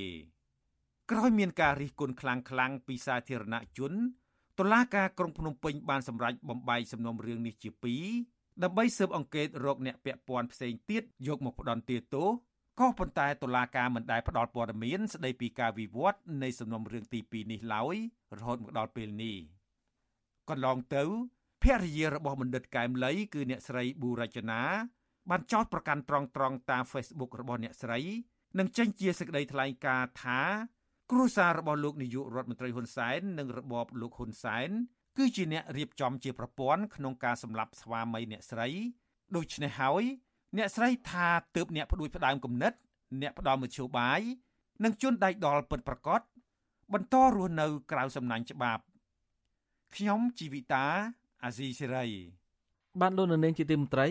ក្រោយមានការរិះគន់ខ្លាំងៗពីសាធារណជនតុលាការក្រុងភ្នំពេញបានសម្រេចបំបីសំណុំរឿងនេះជា2ដើម្បីស៊ើបអង្កេតរកអ្នកពាក់ព័ន្ធផ្សេងទៀតយកមកផ្ដន្ទាទោស ក៏ប៉ុន្តែតុលាការមិនដែលផ្ដល់ព័ត៌មានស្ដីពីការវិវត្តនៃសំណុំរឿងទី2នេះឡើយរហូតមកដល់ពេលនេះកន្លងទៅភរិយារបស់បណ្ឌិតកែមលីគឺអ្នកស្រីប៊ូរចនាបានចោទប្រកាន់ត្រង់ត្រង់តាម Facebook របស់អ្នកស្រីនិងចេញជាសេចក្តីថ្លែងការណ៍ថាគ្រួសាររបស់លោកនាយករដ្ឋមន្ត្រីហ៊ុនសែននិងរបបលោកហ៊ុនសែនគឺជាអ្នករៀបចំជាប្រព័ន្ធក្នុងការសម្លាប់ស្វាមីអ្នកស្រីដូច្នេះហើយ អ្នកស្រីថាទើបអ្នកផ្ដួចផ្ដើមគំនិត អ្នកផ្ដល់មធ្យោបាយនិងជន់ដៃដល់ពិតប្រកបបន្តរស់នៅក្រៅសំណាញ់ច្បាប់ខ្ញុំជីវិតាអាស៊ីសេរីបានលោកនៅនាងជាទីមន្ត្រី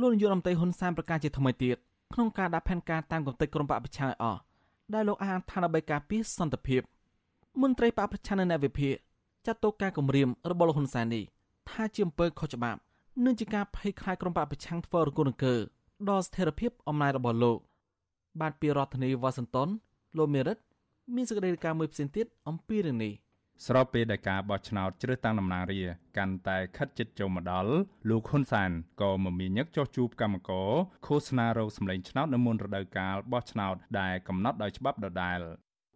លោកនាយករដ្ឋមន្ត្រីហ៊ុនសែនប្រកាសជាថ្មីទៀតក្នុងការដាក់ផែនការតាមគំនិតក្រមបពប្រឆាំងឲ្យអស់ដែលលោកអានឋានបិការពីសន្តិភាពមន្ត្រីបពប្រឆាំងនៅអ្នកវិភាគចាត់ទុកការគម្រាមរបស់លោកហ៊ុនសែននេះថាជាអំពើខុសច្បាប់ និងជាការភ័យខ្លាចក្រុមបពប្រឆាំងធ្វើរង្គោះរង្គើដល់ស្ថិរភាពអំណាចរបស់លោក បានពីរដ្ឋធានីវ៉ាស៊ីនតោនលោកមេរិត មានសេចក្តីរាយការណ៍មួយផ្សេងទៀតអំពីរឿងនេះស្របពេលដែលការបោះឆ្នោតជ្រើសតាំងតំណាងរាកាន់តែខិតជិតចូលមកដល់លោកហ៊ុនសានក៏មមាញឹកចោះជួបកម្មករឃោសនារោគសម្លេងឆ្នោតនៅមុនរដូវកាលបោះឆ្នោតដែលកំណត់ដោយច្បាប់ដដែល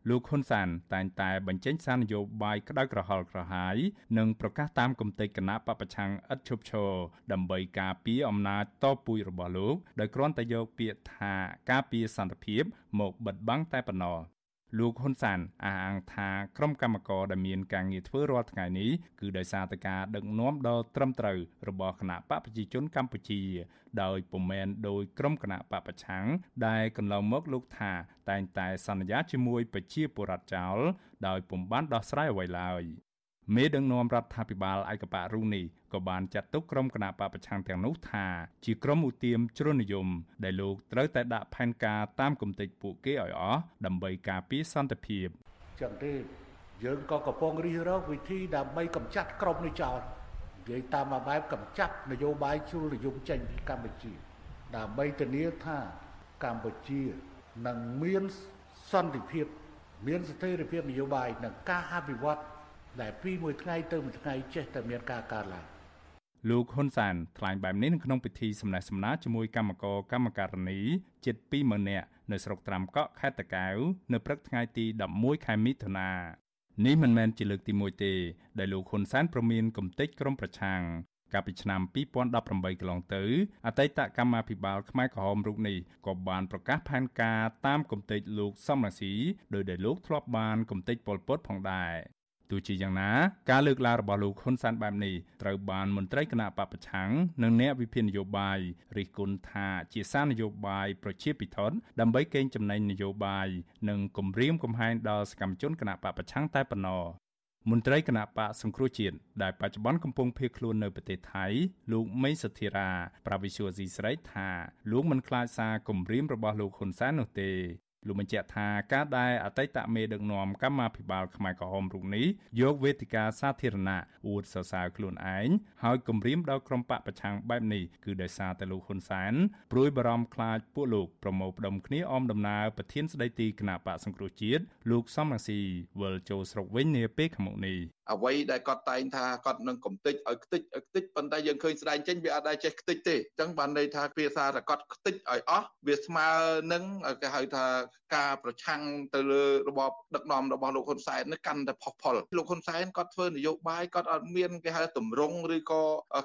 លោកហ៊ុនសានតែងតែបញ្ចេញសារនយោបាយក្តៅក្រហល់ក្រហាយនិងប្រកាសតាមគំតិគណៈបពប្រឆាំងឥតឈប់ឈរដើម្បីការពារអំណាចតពូជរបស់លោកដោយគ្រាន់តែយកពាក្យថាការពារសន្តិភាពមកបិទបាំងតែប៉ុណ្ណោះ លោកហ៊ុនសានអះអាងថាក្រុមកម្មករដែលមានការងារធ្វើរាល់ថ្ងៃនេះគឺដោយសារតែការដឹកនាំដ៏ត្រឹមត្រូវរបស់គណៈបកប្រជាជនកម្ពុជា ដោយពុំមែនដោយក្រុមគណៈបកប្រឆាំងដែលកន្លងមកលោកថាតែងតែសន្យាជាមួយប្រជាពលរដ្ឋចោលដោយពុំបានដោះស្រាយអ្វីឡើយ មេដឹកនាំរដ្ឋាភិបាលឯកបៈរុនេះក៏បានចាត់ទុកក្រុមគណៈបកប្រឆាំងទាំងនោះថាជាក្រុមឧទាមជ្រុលនិយម ដែលលោកត្រូវតែដាក់ផែនការតាមគំនិតពួកគេឲ្យអស់ដើម្បីការពារសន្តិភាពចឹងទេយើងក៏កំពុងរិះរកវិធីដើម្បីកម្ចាត់ក្រុមនេះចោលនិយាយតាមបែបកម្ចាត់នយោបាយជ្រុលនិយមចេញពីកម្ពុជា ដើម្បីធានាថាកម្ពុជានឹងមានសន្តិភាព មានស្ថិរភាពនយោបាយនិងការអភិវឌ្ឍ ដែលពីមួយថ្ងៃទៅមួយថ្ងៃចេះតែមានការកើនឡើងលោកហ៊ុនសានថ្លែងបែបនេះនៅក្នុងពិធីសម្ដែងសម្ដាជាមួយគណៈកម្មការកម្មការនីជិត20000នាក់នៅស្រុកត្រាំកក់ខេត្តតាកែវនៅព្រឹកថ្ងៃទី11ខែមិថុនានេះមិនមែនជាលើកទី1ទេដែលលោកហ៊ុនសែនប្រមានគំតិចក្រមប្រឆាំងកាលពីឆ្នាំ2018កន្លងទៅអតីតកម្មាភិបាលខ្មែរក្រហមរូបនេះក៏បានប្រកាសផែនការតាមគំតិចលោកសំរាស៊ីដោយដែលលោកធ្លាប់បានគំតិចប៉ុលពតផងដែរ ទទោះជាយ៉ាងណាការលើកឡើងរបស់លោកហ៊ុនសែនបែបនេះត្រូវបានមន្ត្រីគណៈបពប្រឆាំងនិងអ្នកវិភាគនយោបាយរិះគន់ថាជាសារនយោបាយប្រជាពិធដើម្បីកេងចំណេញនយោបាយនិងគំរាមកំហែងដល់សកម្មជនគណៈបពប្រឆាំងតែប៉ុណ្ណោះមន្ត្រីគណៈបកសង្គ្រោះជាតិដែលបច្ចុប្បន្នកំពុងភៀសខ្លួននៅប្រទេសថៃលោកមេសធិរា ប្រាវិសុយស៊ីស្រីថាលោកមិនខ្លាចសារគំរាមរបស់លោកហ៊ុនសែននោះទេ លោកបញ្ជាក់ថាការដែលអតីតមេដឹកនាំកម្មាភិបាលខ្មែរក្រហមរូបនេះយកវេទិកាសាធារណៈអួតសរសើរខ្លួនឯងហើយគំរាមដល់ក្រុមបកប្រឆាំងបែបនេះគឺដោយសារតែលោកហ៊ុនសែនព្រួយបារម្ភខ្លាចពួកលោកប្រមូលផ្ដុំគ្នាអមដំណើរប្រធានស្ដីទីគណៈបកសង្គ្រោះជាតិលោកសំរងស៊ីវិលចូលស្រុកវិញនាពេលខាងមុខនេះអ្វីដែលគាត់តែងថាគាត់នឹងកំតិចឲ្យខ្ទេចឲ្យខ្ទេចប៉ុន្តែយើងឃើញស្ដែងចេញវាអត់ដែលចេះខ្ទេចទេអញ្ចឹងបានន័យថាភាសាថាគាត់ខ្ទេចឲ្យអស់វាស្មើនឹងគេហៅថាការប្រឆាំងទៅលើរបបដឹកនាំរបស់លោកហ៊ុនសែននេះកាន់តែផុសផុលលោកហ៊ុនសែនគាត់ធ្វើនយោបាយគាត់អត់មានគេហៅតម្រង់ឬក៏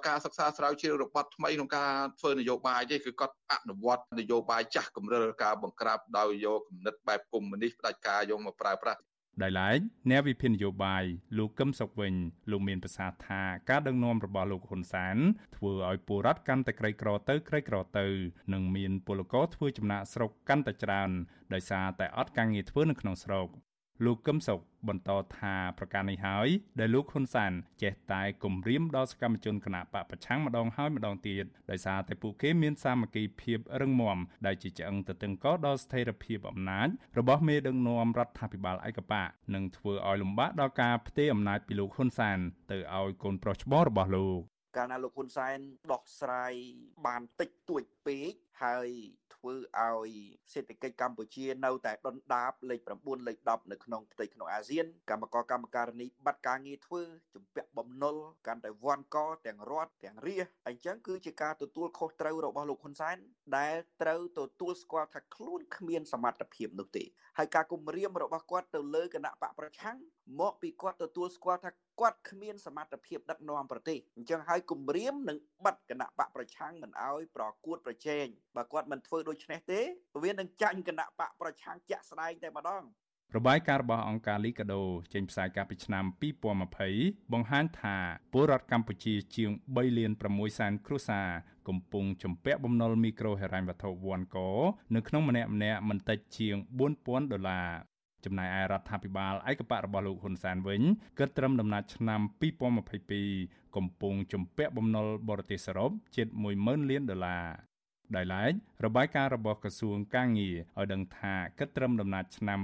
ការសិក្សាស្រាវជ្រាវរបត់ថ្មីក្នុងការធ្វើនយោបាយទេគឺគាត់អនុវត្តនយោបាយចាស់កម្រិលការបង្ក្រាបដោយយកគំនិតបែបកុម្មុយនីសផ្ដាច់ការយកមកប្រើប្រាស់ ដោយឡែកអ្នកវិភាគនយោបាយលោកកឹមសុខវិញលោកមានប្រសាសន៍ថាការដឹកនាំរបស់លោកហ៊ុនសែនធ្វើឲ្យពលរដ្ឋកាន់តែក្រីក្រទៅក្រីក្រទៅនិងមានពលករធ្វើចំណាក់ស្រុកកាន់តែច្រើនដោយសារតែអត់ការងារធ្វើនៅក្នុងស្រុក លោកកឹមសុខបន្តថាប្រការនេះហើយដែលលោកហ៊ុនសានចេះតែគំរាមដល់សកម្មជនគណបកប្រឆាំងម្ដងហើយម្ដងទៀតដោយសារតែពួកគេមានសាមគ្គីភាពរឹងមាំដែលជាឆ្អឹងទៅតឹងកដល់ស្ថិរភាពអំណាចរបស់មេដឹកនាំរដ្ឋាភិបាលឯកបកនិងធ្វើឲ្យលំបាកដល់ការផ្ទេរអំណាចពីលោកហ៊ុនសាន ទៅឲ្យកូនប្រុសច្បងរបស់លោកកាលណាលោកហ៊ុនសែនដោះស្រាយបានតិចតួចពេកហើយ ធ្វើឲ្យសេដ្ឋកិច្ចកម្ពុជានៅតែដុនដាបលេខ9លេខ10នៅក្នុងផ្ទៃក្នុងអាស៊ានកម្មករកម្មការនីបាត់ការងារធ្វើជំពាក់បំណុលកាន់តែវាន់កទាំងរដ្ឋទាំងរាជអញ្ចឹងគឺជាការទទួលខុសត្រូវរបស់លោកហ៊ុនសែនដែលត្រូវទទួលស្គាល់ថាខ្លួនគ្មានសមត្ថភាពនោះទេហើយការគំរាមរបស់គាត់ទៅលើគណៈបកប្រឆាំង មកពីគាត់ទទួលស្គាល់ថាគាត់គ្មានសមត្ថភាពដឹកនាំប្រទេសអញ្ចឹងហើយគម្រាមនឹងបិទគណៈបកប្រឆាំងមិនអោយប្រកួតប្រជែងបើគាត់មិនធ្វើដូច្នេះទេវានឹងចាញ់គណៈបកប្រឆាំងជាក់ស្ដែងតែម្ដងរបាយការណ៍របស់អង្គការលីកាដូចេញផ្សាយកាលពីឆ្នាំ2020បង្ហាញថាពលរដ្ឋកម្ពុជាជាង3លាន6សែនគ្រួសារកំពុងជំពាក់បំណុលមីក្រូហិរញ្ញវត្ថុវ៉ាន់កនៅក្នុងម្នាក់ម្នាក់មិនតិចជាង4000ដុល្លារ ចំណែកឯរដ្ឋាភិបាលឯកបៈរបស់លោកហ៊ុនសែនវិញគិតត្រឹមដំណាច់ឆ្នាំ2022កំពុងជំពាក់បំណុលបរទេសសរុបជិត10000លានដុល្លារដោយឡែករបាយការណ៍របស់ក្រសួងកាងារឲ្យដឹងថាគិតត្រឹមដំណាច់ឆ្នាំ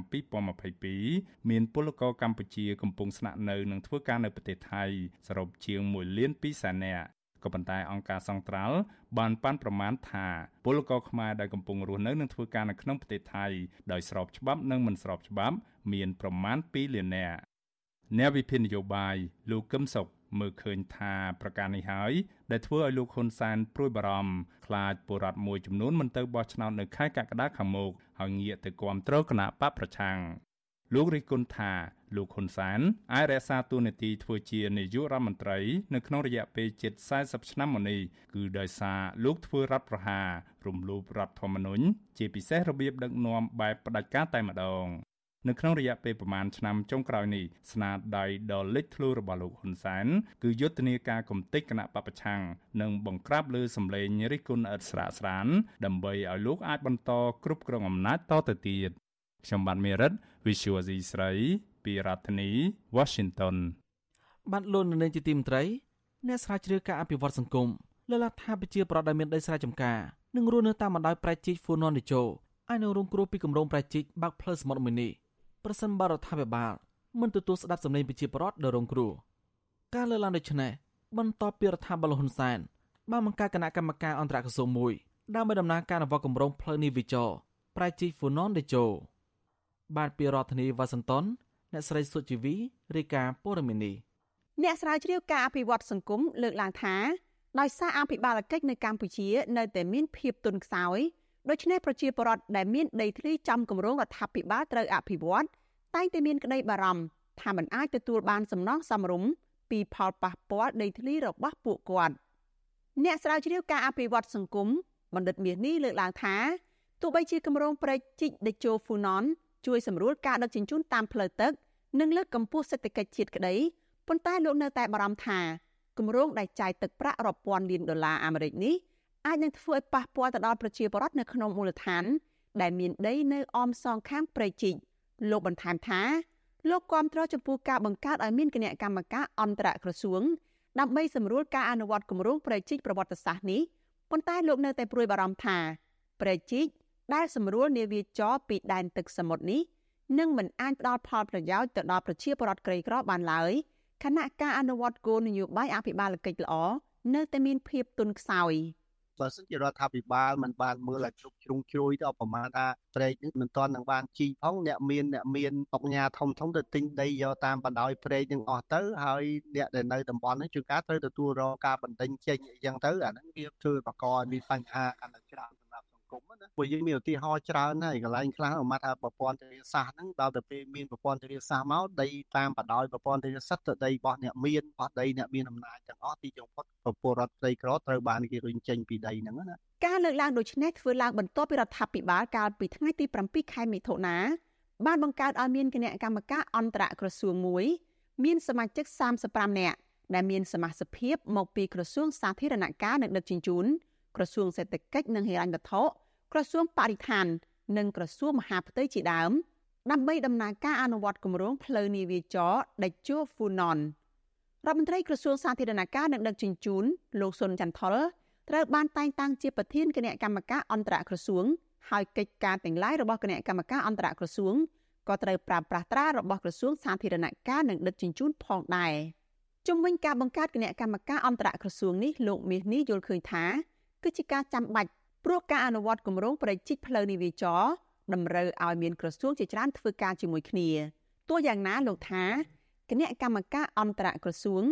2022មានពលករកម្ពុជាកំពុងស្នាក់នៅនិងធ្វើការនៅប្រទេសថៃសរុបជាង1លាន2សែននាក់ ក៏ប៉ុន្តែអង្គការសង្ត្រាល់បានប៉ាន់ប្រមាណថាពលករខ្មែរដែលកំពុងរស់នៅនិងធ្វើការនៅក្នុងប្រទេសថៃដោយស្របច្បាប់និងមិនស្របច្បាប់មានប្រមាណ2លាននាក់អ្នកវិភាគនយោបាយលោកកឹមសុខមើលឃើញថាប្រការនេះហើយដែលធ្វើឲ្យលោកហ៊ុនសែនព្រួយបារម្ភខ្លាចពលរដ្ឋមួយចំនួនមិនទៅបោះឆ្នោតនៅខែកក្កដាខាងមុខហើយងាកទៅគាំទ្រគណៈបកប្រឆាំង លោករិះគន់ថាលោកហ៊ុនសែនអាចរក្សាតួនាទីធ្វើជានាយករដ្ឋមន្ត្រីនៅក្នុងរយៈពេលជិត40ឆ្នាំមកនេះគឺដោយសារលោកធ្វើរដ្ឋប្រហាររំលោភរដ្ឋធម្មនុញ្ញជាពិសេសរបៀបដឹកនាំបែបផ្ដាច់ការតែម្ដងនៅក្នុងរយៈពេលប្រមាណឆ្នាំចុងក្រោយនេះស្នាដៃដ៏លេចធ្លោរបស់លោកហ៊ុនសែនគឺយុទ្ធនាការកំទេចគណៈបពប្រឆាំងនិងបង្ក្រាបលើសម្លេងរិះគន់ឥតស្រាកស្រានដើម្បីឲ្យលោកអាចបន្តគ្រប់គ្រងអំណាចតទៅទៀត ខ្ញុំបាទមេរិត Visual C ស្រីពីរដ្ឋធានី Washington បានលោកនៅនាងជាទីមត្រីអ្នកស្រាវជ្រាវការអភិវឌ្ឍសង្គមលើកឡើងថាប្រជាប្រដ្ឋដែលមានដីស្រែចម្ការនិងរស់នៅតាមបណ្ដោយប្រៃជីកហ្វូណននីជោអាចនឹងរងគ្រោះពីគម្រោងប្រៃជីកបាក់ផ្លូវសមុទ្រមួយនេះប្រសិនបើរដ្ឋាភិបាលមិនទទួលស្ដាប់សំឡេងប្រជាពលរដ្ឋដ៏រងគ្រោះការលើកឡើងដូចនេះបន្ទាប់ពីរដ្ឋាភិបាលហ៊ុនសែនបានបង្កើតគណៈកម្មការអន្តរក្រសួងមួយដើម្បីដំណើរការអនុវត្តគម្រោងផ្លូវនេះវិចរប្រៃជីហ្វូណនដេជោ បានពីរដ្ឋធានីវ៉ាស៊ីនតោនអ្នកស្រីសុជីវីរាយការណ៍ព័ត៌មាននេះអ្នកស្រាវជ្រាវការអភិវឌ្ឍសង្គមលើកឡើងថាដោយសារអភិបាលកិច្ចនៅកម្ពុជា នៅតែមានភាពទន់ខ្សោយដូច្នេះប្រជាពលរដ្ឋដែលមានដីធ្លីចំគម្រោងរដ្ឋាភិបាលត្រូវអភិវឌ្ឍតែងតែមានក្តីបារម្ភថាមិនអាចទទួលបានសំណងសមរម្យពីផលប៉ះពាល់ដីធ្លីរបស់ពួកគាត់អ្នកស្រាវជ្រាវការអភិវឌ្ឍសង្គមបណ្ឌិតមាសនេះលើកឡើងថាទោះបីជាគម្រោងព្រែកជីកដេជោហ្វូណន ជួយសម្រួលការដឹកជញ្ជូនតាមផ្លូវទឹកនិងលើកកម្ពស់សេដ្ឋកិច្ចជាតិក្តីប៉ុន្តែលោកនៅតែបារម្ភថាគម្រោងដែលចាយទឹកប្រាក់រាប់ពាន់លានដុល្លារអាមេរិកនេះអាចនឹងធ្វើឲ្យប៉ះពាល់ទៅដល់ប្រជាពលរដ្ឋនៅក្នុងមូលដ្ឋាន ដែលមានដីនៅអមសងខាងព្រៃជីកលោកបន្ថែមថាលោកគាំទ្រចំពោះការបង្កើតឲ្យមានគណៈកម្មការអន្តរក្រសួងដើម្បីសម្រួលការអនុវត្តគម្រោងប្រជិកប្រវត្តិសាស្ត្រនេះប៉ុន្តែលោកនៅតែព្រួយបារម្ភថាប្រជិក ដែលសម្រួលនាវាចរពីដែនទឹកសមុទ្រនេះនឹងមិនអាចផ្ដល់ផលប្រយោជន៍ទៅដល់ប្រជាពលរដ្ឋក្រីក្របានឡើយខណៈការអនុវត្តគោលនយោបាយអភិបាលកិច្ចល្អនៅតែមានភាពទន់ខ្សោយ។បើសិនជារដ្ឋាភិបាលមិនបានមើលឲ្យគ្រប់ជ្រុងជ្រោយទៅប្រមាណថាព្រែកនេះមិនទាន់នឹងបានជីផងអ្នកមានអ្នកមានអុកញ៉ាធំធំទៅទិញដីយកតាមបណ្ដោយព្រែកនឹងអស់ទៅហើយអ្នកដែលនៅតំបន់នេះជួនកាលត្រូវទទួលរងការបណ្ដេញចេញអីចឹងទៅអាហ្នឹងវាធ្វើបកកឲ្យមានបញ្ហាកាន់តែច្រើន គមណាពួកយើងមានឧទាហរណ៍ច្រើនហើយកន្លែងខ្លះមកថាប្រព័ន្ធធារាសាស្ត្រហ្នឹងដល់ទៅពេលមានប្រព័ន្ធធារាសាស្ត្រមកដីតាមបដោយប្រព័ន្ធធារាសាស្ត្រទៅដីរបស់អ្នកមានបោះដីអ្នកមានអំណាចទាំងអស់ទីចុងផុតពលរដ្ឋផ្ទៃក្រត្រូវបានគេរុញចេញពីដីហ្នឹងណាការលើកឡើងដូចនេះធ្វើឡើងបន្ទាប់ពីរដ្ឋាភិបាលកាលពីថ្ងៃទី7ខែមិថុនាបានបង្កើតឲ្យមានគណៈកម្មការអន្តរក្រសួងមួយមានសមាជិក35នាក់ដែលមានសមាជិកភាពមកពីក្រសួងសាធារណការនិងដឹកជញ្ជូនក្រសួងសេដ្ឋកិច្ចនិងហិរញ្ញវត្ថុ ក្រសួងបរិស្ថាន និងក្រសួងមហាផ្ទៃជាដើម ដើម្បីដំណើរការអនុវត្តគម្រោងផ្លូវនាវាចរដេជោហ្វូណនរដ្ឋមន្ត្រីក្រសួងសាធារណការនិងដឹកជញ្ជូនលោកសុនចន្ទថលត្រូវបានតែងតាំងជាប្រធានគណៈកម្មការអន្តរក្រសួងហើយកិច្ចការទាំងឡាយរបស់គណៈកម្មការអន្តរក្រសួងក៏ត្រូវប្រើប្រាស់ត្រារបស់ក្រសួងសាធារណការនិងដឹកជញ្ជូនផងដែរជំវិញការបង្កើតគណៈកម្មការអន្តរក្រសួងនេះលោកមាសនេះយល់ឃើញថាគឺជាការចាំបាច់ ព្រោះការអនុវត្តគម្រោងប្រជិកផ្លូវនាវាចរតម្រូវឲ្យមានក្រសួងជាច្រើនធ្វើការជាមួយគ្នាទោះយ៉ាងណាលោកថាគណៈកម្មការអន្តរក្រសួង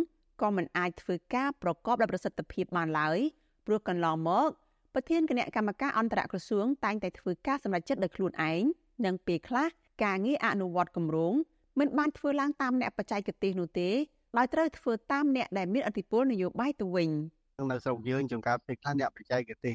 ក៏មិនអាចធ្វើការប្រកបដោយប្រសិទ្ធភាពបានឡើយព្រោះកន្លងមកប្រធានគណៈកម្មការអន្តរក្រសួងតែងតែធ្វើការសម្រេចចិត្តដោយខ្លួនឯងនិងពេលខ្លះការងារអនុវត្តគម្រោងមិនបានធ្វើឡើងតាមអ្នកបច្ចេកទេសនោះទេដោយត្រូវធ្វើតាមអ្នកដែលមានអធិបុលនយោបាយទៅវិញនៅស្រុកយើងចំការពេលខ្លះអ្នកបច្ចេកទេស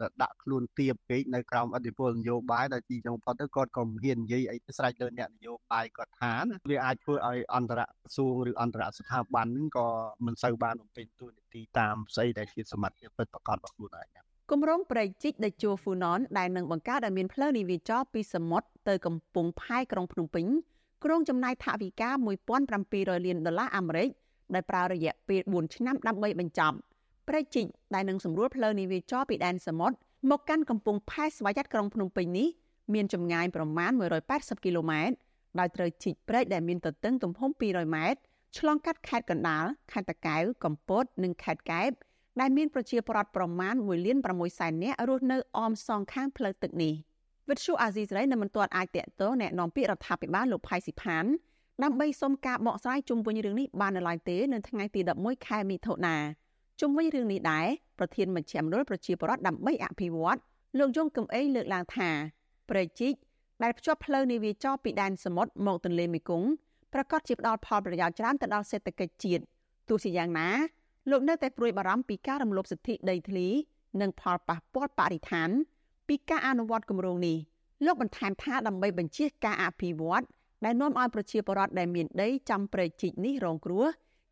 ទៅដាក់ខ្លួនទៀបពេកនៅក្រោមអធិបុលនយោបាយដែលទីចុងផុតទៅគាត់ក៏មិនហ៊ាននិយាយអីស្រេចលើអ្នកនយោបាយគាត់ថាណាវាអាចធ្វើឲ្យអន្តរក្រសួងឬអន្តរស្ថាប័នហ្នឹងក៏មិនសូវបានបំពេញតួនាទីតាមស្អីដែលជាសមត្ថភាពពិតប្រាកដរបស់ខ្លួនឯងគម្រោងប្រែកជីកដេជោហ្វូណនដែលនឹងបង្កើតឲ្យមានផ្លូវនាវាចរពីសមុទ្រទៅកំពង់ផែក្រុងភ្នំពេញក្រុងចំណាយថវិកា1700លានដុល្លារអាមេរិកដែលប្រើរយៈពេល4ឆ្នាំដើម្បីបញ្ចប់ ប្រែកជីកដែលនឹងសម្រួលផ្លូវនាវាចរពីដែនសមុទ្រមកកាន់កំពង់ផែស្វយ័តក្រុងភ្នំពេញនេះមានចម្ងាយប្រមាណ180គីឡូម៉ែត្រដោយត្រូវជីកព្រែកដែលមានទទឹងទំហំ200ម៉ែត្រឆ្លងកាត់ខេត្តកណ្ដាលខេត្តតាកែវកំពតនិងខេត្តកែបដែលមានប្រជាពលរដ្ឋប្រមាណ1លាន6សែននាក់រស់នៅអមសងខាងផ្លូវទឹកនេះវិទ្យុអាស៊ីសេរីនៅមិនទាន់អាចតេតតแนะនាំពាក្យរដ្ឋាភិបាលលោកផៃស៊ីផានដើម្បីសុំការបកស្រាយជុំវិញរឿងនេះបាននៅឡើយទេនៅថ្ងៃទី11ខែមិថុនា ជុំវិញរឿងនេះដែរប្រធានមជ្ឈមណ្ឌលប្រជាពលរដ្ឋដើម្បីអភិវឌ្ឍលោកយងកំអេងលើកឡើងថាប្រជិកដែលភ្ជាប់ផ្លូវនាវាចរពីដែនសមុទ្រមកទន្លេមេគង្គប្រកាសជាផ្ដល់ផលប្រយោជន៍ច្រើនទៅដល់សេដ្ឋកិច្ចជាតិទោះជាយ៉ាងណាលោកនៅតែព្រួយបារម្ភពីការរំលោភសិទ្ធិដីធ្លី និងផលប៉ះពាល់បរិស្ថាន ពីការអនុវត្តគម្រោងនេះលោកបន្ថែមថាដើម្បីបញ្ជាការអភិវឌ្ឍដែលនាំឲ្យប្រជាពលរដ្ឋដែលមានដីចំព្រៃជីកនេះរងគ្រោះ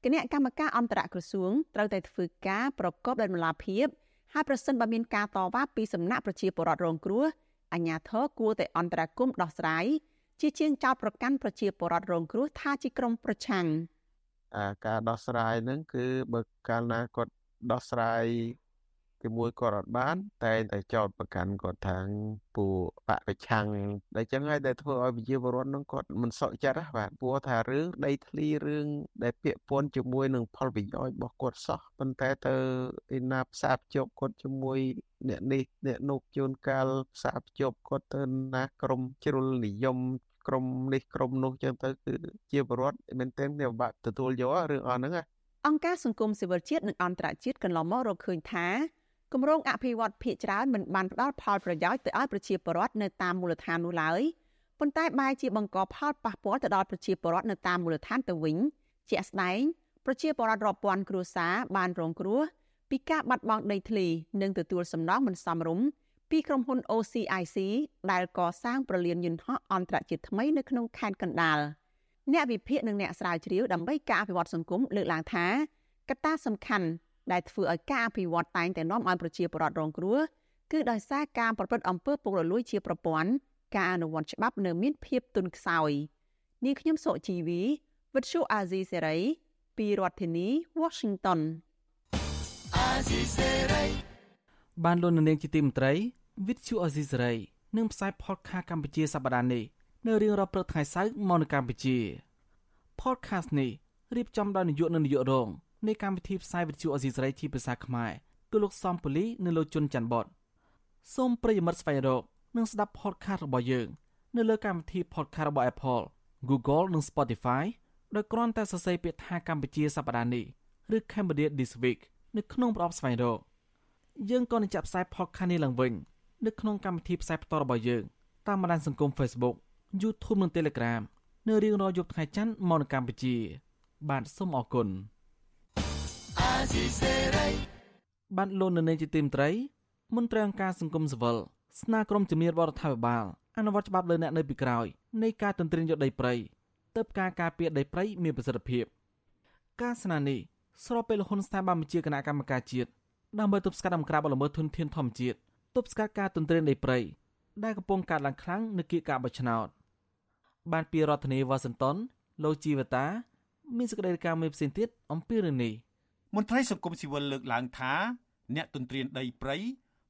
គណៈកម្មការអន្តរក្រសួងត្រូវតែធ្វើការប្រកបដោយមូលាភាពហើយប្រសិនបើមានការតវ៉ាពីសំណាក់ប្រជាពលរដ្ឋរងគ្រោះអាជ្ញាធរគួរតែអន្តរាគមន៍ដោះស្រាយជាជាងចោតប្រកាន់ប្រជាពលរដ្ឋរងគ្រោះថាជាក្រុមប្រឆាំងអាការដោះស្រាយហ្នឹងគឺបើកាលណាគាត់ដោះស្រាយ ជាមួយគាត់អត់បាន តែតែចោតប្រកាន់គាត់ថាងពួកបពប្រឆាំងដែលចឹងហើយដែលធ្វើឲ្យប្រជាពលរដ្ឋនឹងគាត់មិនសក់ចិត្តបាទព្រោះថារឿងដីធ្លីរឿងដែលពាក់ព័ន្ធជាមួយនឹងផលប្រយោជន៍របស់គាត់សោះប៉ុន្តែទៅឯណាផ្សារភ្ជាប់គាត់ជាមួយអ្នកនេះអ្នកនោះជួនកាលផ្សារភ្ជាប់គាត់ទៅណាក្រមជ្រុលនិយមក្រមនេះក្រមនោះចឹងទៅគឺជាបរដ្ឋមែនទែនវាពិបាកទទួលយករឿងអស់ហ្នឹងអង្គការសង្គមស៊ីវិលជាតិនិងអន្តរជាតិកន្លងមករកឃើញថា គម្រោងអភិវឌ្ឍភាគច្រើនមិនបានផ្ដល់ផលប្រយោជន៍ទៅឲ្យប្រជាពលរដ្ឋនៅតាមមូលដ្ឋាននោះឡើយប៉ុន្តែបែរជាបង្កផលប៉ះពាល់ទៅដល់ប្រជាពលរដ្ឋនៅតាមមូលដ្ឋានទៅវិញជាក់ស្ដែងប្រជាពលរដ្ឋរាប់ពាន់គ្រួសារបានរងគ្រោះពីការបាត់បង់ដីធ្លីនិងទទួលសំណងមិនសមរម្យពីក្រុមហ៊ុន OCIC ដែលកសាងប្រលានយន្តហោះអន្តរជាតិថ្មីនៅក្នុងខេត្តកណ្ដាលអ្នកវិភាគនិងអ្នកស្រាវជ្រាវដើម្បីការអភិវឌ្ឍសង្គមលើកឡើងថាកត្តាសំខាន់ ដែលធ្វើឲ្យការអភិវឌ្ឍតែងតែនាំឲ្យប្រជាពលរដ្ឋរងគ្រោះគឺដោយសារការប្រព្រឹត្តអំពើពុករលួយជាប្រព័ន្ធការអនុវត្តច្បាប់នៅមានភាពទន់ខ្សោយនាងខ្ញុំសុជីវីវិទ្យុអាស៊ីសេរីពីរដ្ឋធានី Washington អាស៊ីសេរីបានលោកនាងជាទីមន្ត្រីវិទ្យុអាស៊ីសេរីនឹងផ្សាយ podcast កម្ពុជាសប្តាហ៍នេះនៅរៀងរាល់ព្រឹកថ្ងៃសៅរ៍មកនៅកម្ពុជា podcast នេះរៀបចំដោយនាយកនិងនាយករង នៃកម្មវិធីផ្សាយវិទ្យុអាស៊ីសេរីជាភាសាខ្មែរគឺលោកសំពូលីនិងលោកជុនច័ន្ទបតសូមប្រិយមិត្តស្វែងរកនិងស្ដាប់ podcast របស់យើង នៅលើកម្មវិធី podcast របស់ Apple Google និង Spotify ដោយគ្រាន់តែសរសេរពាក្យថាកម្ពុជាសប្តាហ៍នេះឬ Cambodia This Week នៅក្នុងប្រអប់ស្វែងរកយើងក៏នឹងចាក់ផ្សាយ podcast នេះឡើងវិញនៅក្នុងកម្មវិធីផ្សាយផ្ទាល់របស់យើងតាមបណ្ដាញសង្គម Facebook YouTube និង Telegram នៅរៀងរាល់យប់ថ្ងៃច័ន្ទមកនៅកម្ពុជា បាទសូមអរគុណ បានលោកនៅនៃជាទីមត្រីមន្ត្រីអង្គការសង្គមស៊ីវិលស្នើក្រុមជំនាញរដ្ឋាភិបាលអនុវត្តច្បាប់លើអ្នកនៅពីក្រោយនៃការទន្ទ្រានយកដីព្រៃទើបការការពារដីព្រៃមានប្រសិទ្ធភាពការស្នើនេះស្របពេលលហ៊ុនស្ថាប័នបញ្ជាគណៈកម្មការជាតិដើម្បីទប់ស្កាត់អំក្រាបល្មើសធនធានធម្មជាតិទប់ស្កាត់ការទន្ទ្រានដីព្រៃដែលកំពុងកើតឡើងខ្លាំងនៅគៀកការបោះឆ្នោតបានពីរដ្ឋធានីវ៉ាស៊ីនតោនលោកជីវតា មានសេចក្តីរាយការណ៍មួយផ្សេងទៀតអំពីរឿងនេះ មន្ត្រីសង្គមស៊ីវិលលើកឡើងថាអ្នកទន្ទ្រានដីព្រៃ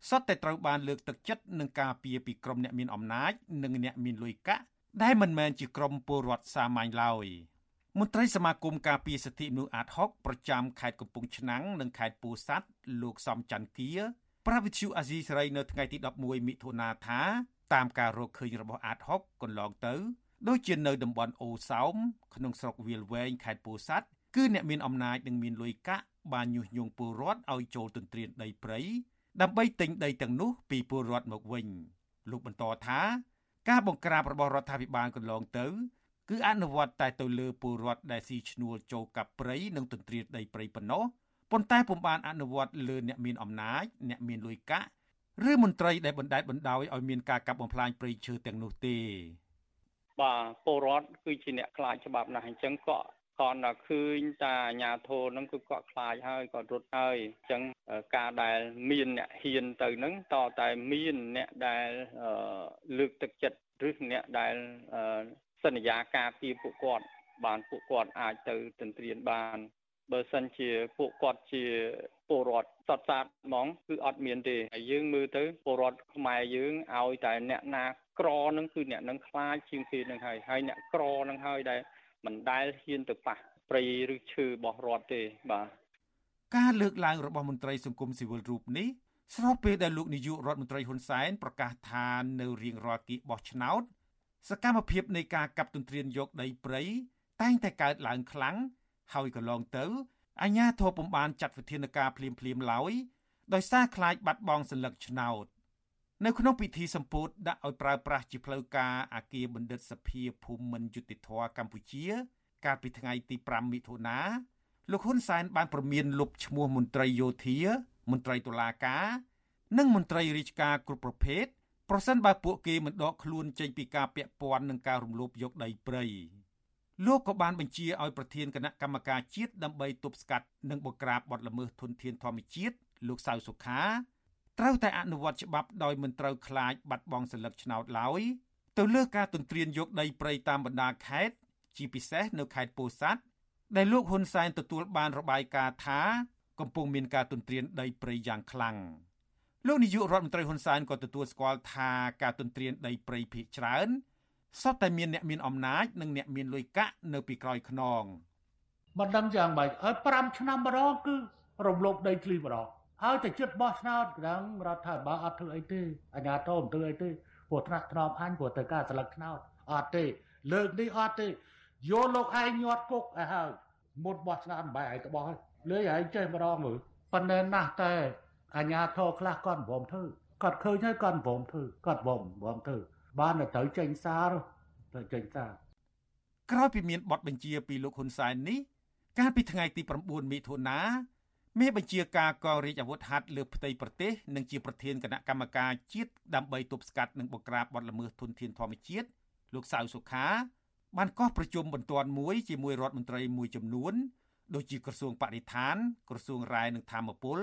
សុទ្ធតែត្រូវបានលើកទឹកចិត្តនឹងការពារពីក្រុមអ្នកមានអំណាចនិងអ្នកមានលុយកាក់ដែលមិនមែនជាក្រុមពលរដ្ឋសាមញ្ញឡើយមន្ត្រីសមាគមការពារសិទ្ធិមនុស្សអាត6ប្រចាំខេត្តកំពង់ឆ្នាំងនិងខេត្តពោធិ៍សាត់លោកសំច័ន្ទគាប្រាវិទ្យូអាស៊ីសេរីនៅថ្ងៃទី11មិថុនាថាតាមការរកឃើញរបស់អាត6កន្លងទៅដូចជានៅតំបន់អូសោមក្នុងស្រុកវាលវែងខេត្តពោធិ៍សាត់គឺអ្នកមានអំណាចនិងមានលុយកាក់ បានញុះញង់ពលរដ្ឋឲ្យចូលទន្ទ្រានដីព្រៃដើម្បីទិញដីទាំងនោះពីពលរដ្ឋមកវិញលោកបន្តថាការបង្ក្រាបរបស់រដ្ឋាភិបាលកន្លងទៅ គឺអនុវត្តតែទៅលើពលរដ្ឋដែលស៊ីឈ្នួលចូលកាប់ព្រៃនិងទន្ទ្រានដីព្រៃប៉ុណ្ណោះប៉ុន្តែពុំបានអនុវត្តលើអ្នកមានអំណាចអ្នកមានលុយកាក់ឬមន្ត្រីដែលបណ្តែតបណ្តោយឲ្យមានការកាប់បំផ្លាញព្រៃឈើទាំងនោះទេបាទពលរដ្ឋគឺជាអ្នកខ្លាចច្បាប់ណាស់អញ្ចឹងក៏ គាត់តែឃើញតាអាញាធរហ្នឹងគឺគាត់ខ្លាចហើយគាត់រត់ហើយអញ្ចឹងការដែលមានអ្នកហ៊ានទៅហ្នឹងតតែមានអ្នកដែលលើកទឹកចិត្តឬអ្នកដែលសន្យាការពារពួកគាត់បានពួកគាត់អាចទៅទន្ទ្រានបានបើសិនជាពួកគាត់ជាពលរដ្ឋសតសាតហ្មងគឺអត់មានទេហើយយើងមើលទៅពលរដ្ឋខ្មែរយើងឲ្យតែអ្នកណាក្រនឹងគឺអ្នកនឹងខ្លាចជាងគេនឹងហើយហើយអ្នកក្រនឹងហើយដែល មិនដែលហ៊ានទៅប៉ះព្រៃឬឈើរបស់រដ្ឋទេបាទការលើកឡើងរបស់មន្ត្រីសង្គមស៊ីវិលរូបនេះស្របពេលដែលលោកនាយករដ្ឋមន្ត្រីហ៊ុនសែនប្រកាសថានៅរៀងរាល់គីបោះឆ្នោតសកម្មភាពនៃការកាប់ទន្ទ្រានយកដីព្រៃតែងតែកើតឡើងខ្លាំងហើយកន្លងទៅអាជ្ញាធរពុំបានចាត់វិធានការភ្លាមៗឡើយដោយសារខ្លាចបាត់បង់សិលឹកឆ្នោត។ នៅក្នុងពិធីសម្ពោធដាក់ឲ្យប្រើប្រាស់ជាផ្លូវការអាគារបណ្ឌិតសភាភូមិន្ទយុតិធធកម្ពុជា កាលពីថ្ងៃទី5មិថុនាលោកហ៊ុនសែនបានប្រមានលុបឈ្មោះមន្ត្រីយោធា មន្ត្រីតុលាការ និងមន្ត្រីរាជការគ្រប់ប្រភេទប្រសិនបើពួកគេមិនដកខ្លួនចេញពីការពាក់ព័ន្ធនឹងការរំលោភយកដីព្រៃលោកក៏បានបញ្ជាឲ្យប្រធានគណៈកម្មការជាតិដើម្បីទប់ស្កាត់និងបង្ក្រាបបទល្មើសធនធានធម្មជាតិលោកសៅសុខា ត្រូវតែអនុវត្តច្បាប់ដោយមិនត្រូវខ្លាចបាត់បង់សិលឹកឆ្នោតឡើយទៅលើការទន្ទ្រានយកដីព្រៃតាមបណ្ដាខេត្តជាពិសេសនៅខេត្តពោធិ៍សាត់ដែលលោកហ៊ុនសែនទទួលបានរបាយការណ៍ថាកំពុងមានការទន្ទ្រានដីព្រៃយ៉ាងខ្លាំងលោកនាយករដ្ឋមន្ត្រីហ៊ុនសែនក៏ទទួលស្គាល់ថាការទន្ទ្រានដីព្រៃភាគច្រើនសុទ្ធតែមានអ្នកមានអំណាចនិងអ្នកមានលុយកាក់នៅពីក្រោយខ្នងមិនដឹងយ៉ាងម៉េចហើយ5ឆ្នាំម្ដងគឺរំលោភដីធ្លីម្ដង ហើយតែចិត្តបោះឆ្នោតដល់រដ្ឋាភិបាលអត់ធ្វើអីទេអាជ្ញាធរមិនធ្វើអីទេព្រោះថ្នាក់ថ្នមអញព្រោះទៅការស្លឹកឆ្នោតអត់ទេ លើកនេះអត់ទេយកលោកឯងញាត់គុកឲ្យហើយមុតបោះឆ្នោតបែរឯងទៅបោះលើឯងចេះម្ដងមើលប៉ុន្តែណាស់តែអាញាធរខ្លះគាត់ព្រមធ្វើគាត់ឃើញហើយគាត់ព្រមធ្វើគាត់ព្រមព្រមធ្វើបានតែត្រូវចេញសារត្រូវចេញសារក្រោយពីមានបទបញ្ជាពីលោកហ៊ុនសែននេះកាលពីថ្ងៃទី9មិថុនា មេបញ្ជាការកងរាជអាវុធហត្ថលើផ្ទៃប្រទេសនិងជាប្រធានគណៈកម្មការជាតិដើម្បីទប់ស្កាត់និងបង្ក្រាបបទល្មើសធនធានធម្មជាតិលោកសៅសុខា បានកោះប្រជុំបន្ទាន់មួយជាមួយរដ្ឋមន្ត្រីមួយចំនួនដូចជាក្រសួងបរិស្ថាន ក្រសួងរាយនិងធម្មពល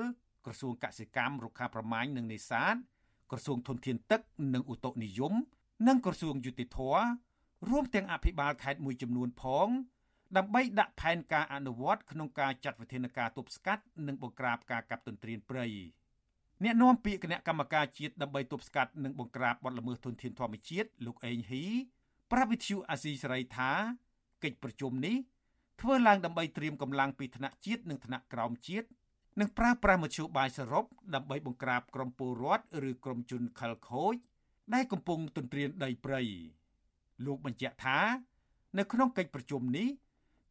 ក្រសួងកសិកម្មរុក្ខាប្រមាញ់និងនេសាទក្រសួងធនធានទឹក និងឧតុនិយម និងក្រសួងយុតិធធរួមទាំងអភិបាលខេត្តមួយចំនួនផង ដើម្បីដាក់ផែនការអនុវត្តក្នុងការចាត់វិធានការទប់ស្កាត់និងបង្ក្រាបការកាប់ទន្ទ្រានព្រៃអ្នកនាំពាក្យគណៈកម្មការជាតិដើម្បីទប់ស្កាត់និងបង្ក្រាបបទល្មើសធនធានធម្មជាតិលោកអេងហ៊ីប្រាប់វិទ្យុអាស៊ីសេរីថាកិច្ចប្រជុំនេះធ្វើឡើងដើម្បីត្រៀមកម្លាំងពីថ្នាក់ជាតិនិងថ្នាក់ក្រោមជាតិនិងប្រើប្រាស់មធ្យោបាយសរុបដើម្បីបង្ក្រាបក្រុមពលរដ្ឋឬក្រុមជនខិលខូចដែលកំពុងទន្ទ្រានដីព្រៃលោកបញ្ជាក់ថា នៅក្នុងកិច្ចប្រជុំនេះ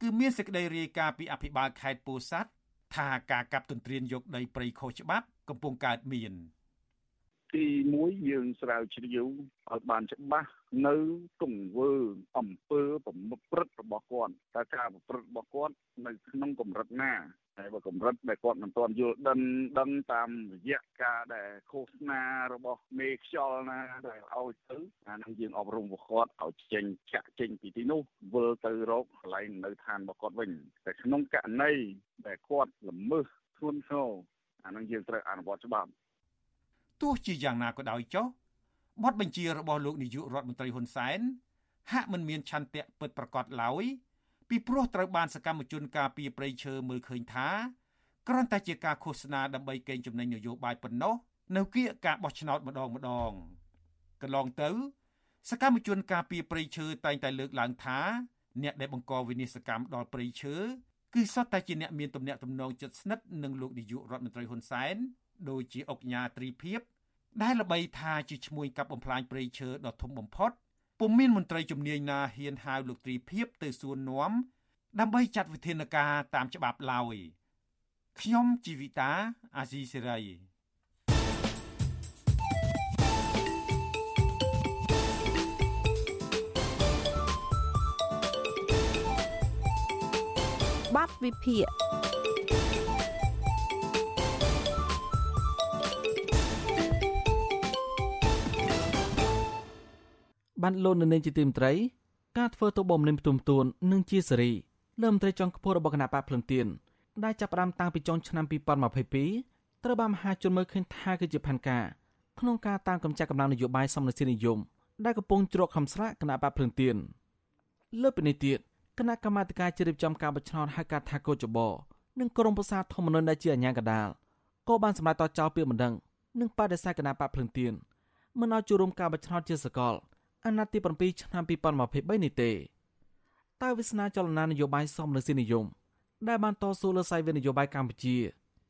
គឺមានសេចក្តីរាយការណ៍ពីអភិបាលខេត្តពោធិ៍សាត់ថាការកាប់ទន្ទ្រានយកដីព្រៃខុសច្បាប់ កំពុងកើតមាន។ទី1យើងស្រាវជ្រាវឲ្យបានច្បាស់នៅទង្វើអំពើប្រព្រឹត្តរបស់គាត់តើការប្រព្រឹត្តរបស់គាត់នៅក្នុងកម្រិតណា ហើយបើកម្រិតដែលគាត់មិនទាន់យល់ដឹងដឹងតាមរយៈការដែលឃោសនារបស់មេខ្យល់ណាដែលឲ្យទៅអានឹងយើងអប់រំគាត់ឲ្យចេញចាក់ចេញពីទីនោះវិលទៅរកកន្លែងនៅឋានរបស់គាត់វិញតែក្នុងករណីដែលគាត់ល្មើសធ្ងន់ធ្ងរអានឹងយើងត្រូវអនុវត្តច្បាប់ទោះជាយ៉ាងណាក៏ដោយចុះបទបញ្ជារបស់លោកនាយករដ្ឋមន្ត្រីហ៊ុនសែនហាក់មិនមានឆន្ទៈពិតប្រាកដឡើយ ពីព្រោះត្រូវបានសកម្មជនការពីប្រៃឈើមើលឃើញថាគ្រាន់តែជាការឃោសនាដើម្បីកេងចំណេញនយោបាយប៉ុណ្ណោះនៅគៀកការបោះឆ្នោតម្ដងម្ដងកន្លងទៅ សកម្មជនការពីប្រៃឈើតែងតែលើកឡើងថាអ្នកដែលបង្កវិនិស្សកម្មដល់ប្រៃឈើគឺសុទ្ធតែជាអ្នកមានទំនាក់ទំនងជិតស្និទ្ធនឹងលោកនាយករដ្ឋមន្ត្រីហ៊ុនសែនដូចជាអុកញ៉ាត្រីភិបដែលល្បីថាជាឈ្មោះកັບបំផ្លាញព្រៃឈើដ៏ធំបំផុត ពុំមានមន្ត្រីជំនាញណាហ៊ានហៅលោកត្រីភិបទៅសួរនាំដើម្បីចាត់វិធានការតាមច្បាប់ឡើយខ្ញុំជីវិតាអាស៊ីសេរីបាត់វិភាគ បានលោកនៅនាងជាទីមត្រីការធ្វើទៅបំលិនផ្ទុំទួននឹងជាសេរីលើមន្ត្រីចុងខ្ពស់របស់គណៈបកភ្លឹងទៀនដែលចាប់ផ្ដើមតាំងពីចុងឆ្នាំ2022ត្រូវបានមហាជនមើលឃើញថាគឺជាផែនការក្នុងការតាមកម្ចាត់កម្លាំងនយោបាយសមរម្យនិយមដែលកំពុងជ្រកខំស្រាកគណៈបកភ្លឹងទៀនលើពីនេះទៀតគណៈកម្មាធិការជ្រៀបចំការបោះឆ្នោតហៅកាត់ថាកោចបនិងក្រមប្រសាធម្មនុនដែលជាអាញាកដាលក៏បានសម្រេចតចោលពាក្យបណ្ដឹងនិងបដិសេធគណៈបកភ្លឹងទៀនមិនឲ្យចូលរួមការបោះឆ្នោតជាសកល អាណត្តិទី7ឆ្នាំ2023នេះទេតើវាសនាចលនានយោបាយសមរម្យនិយមដែលបានតស៊ូលើសាយវិនយោបាយកម្ពុជា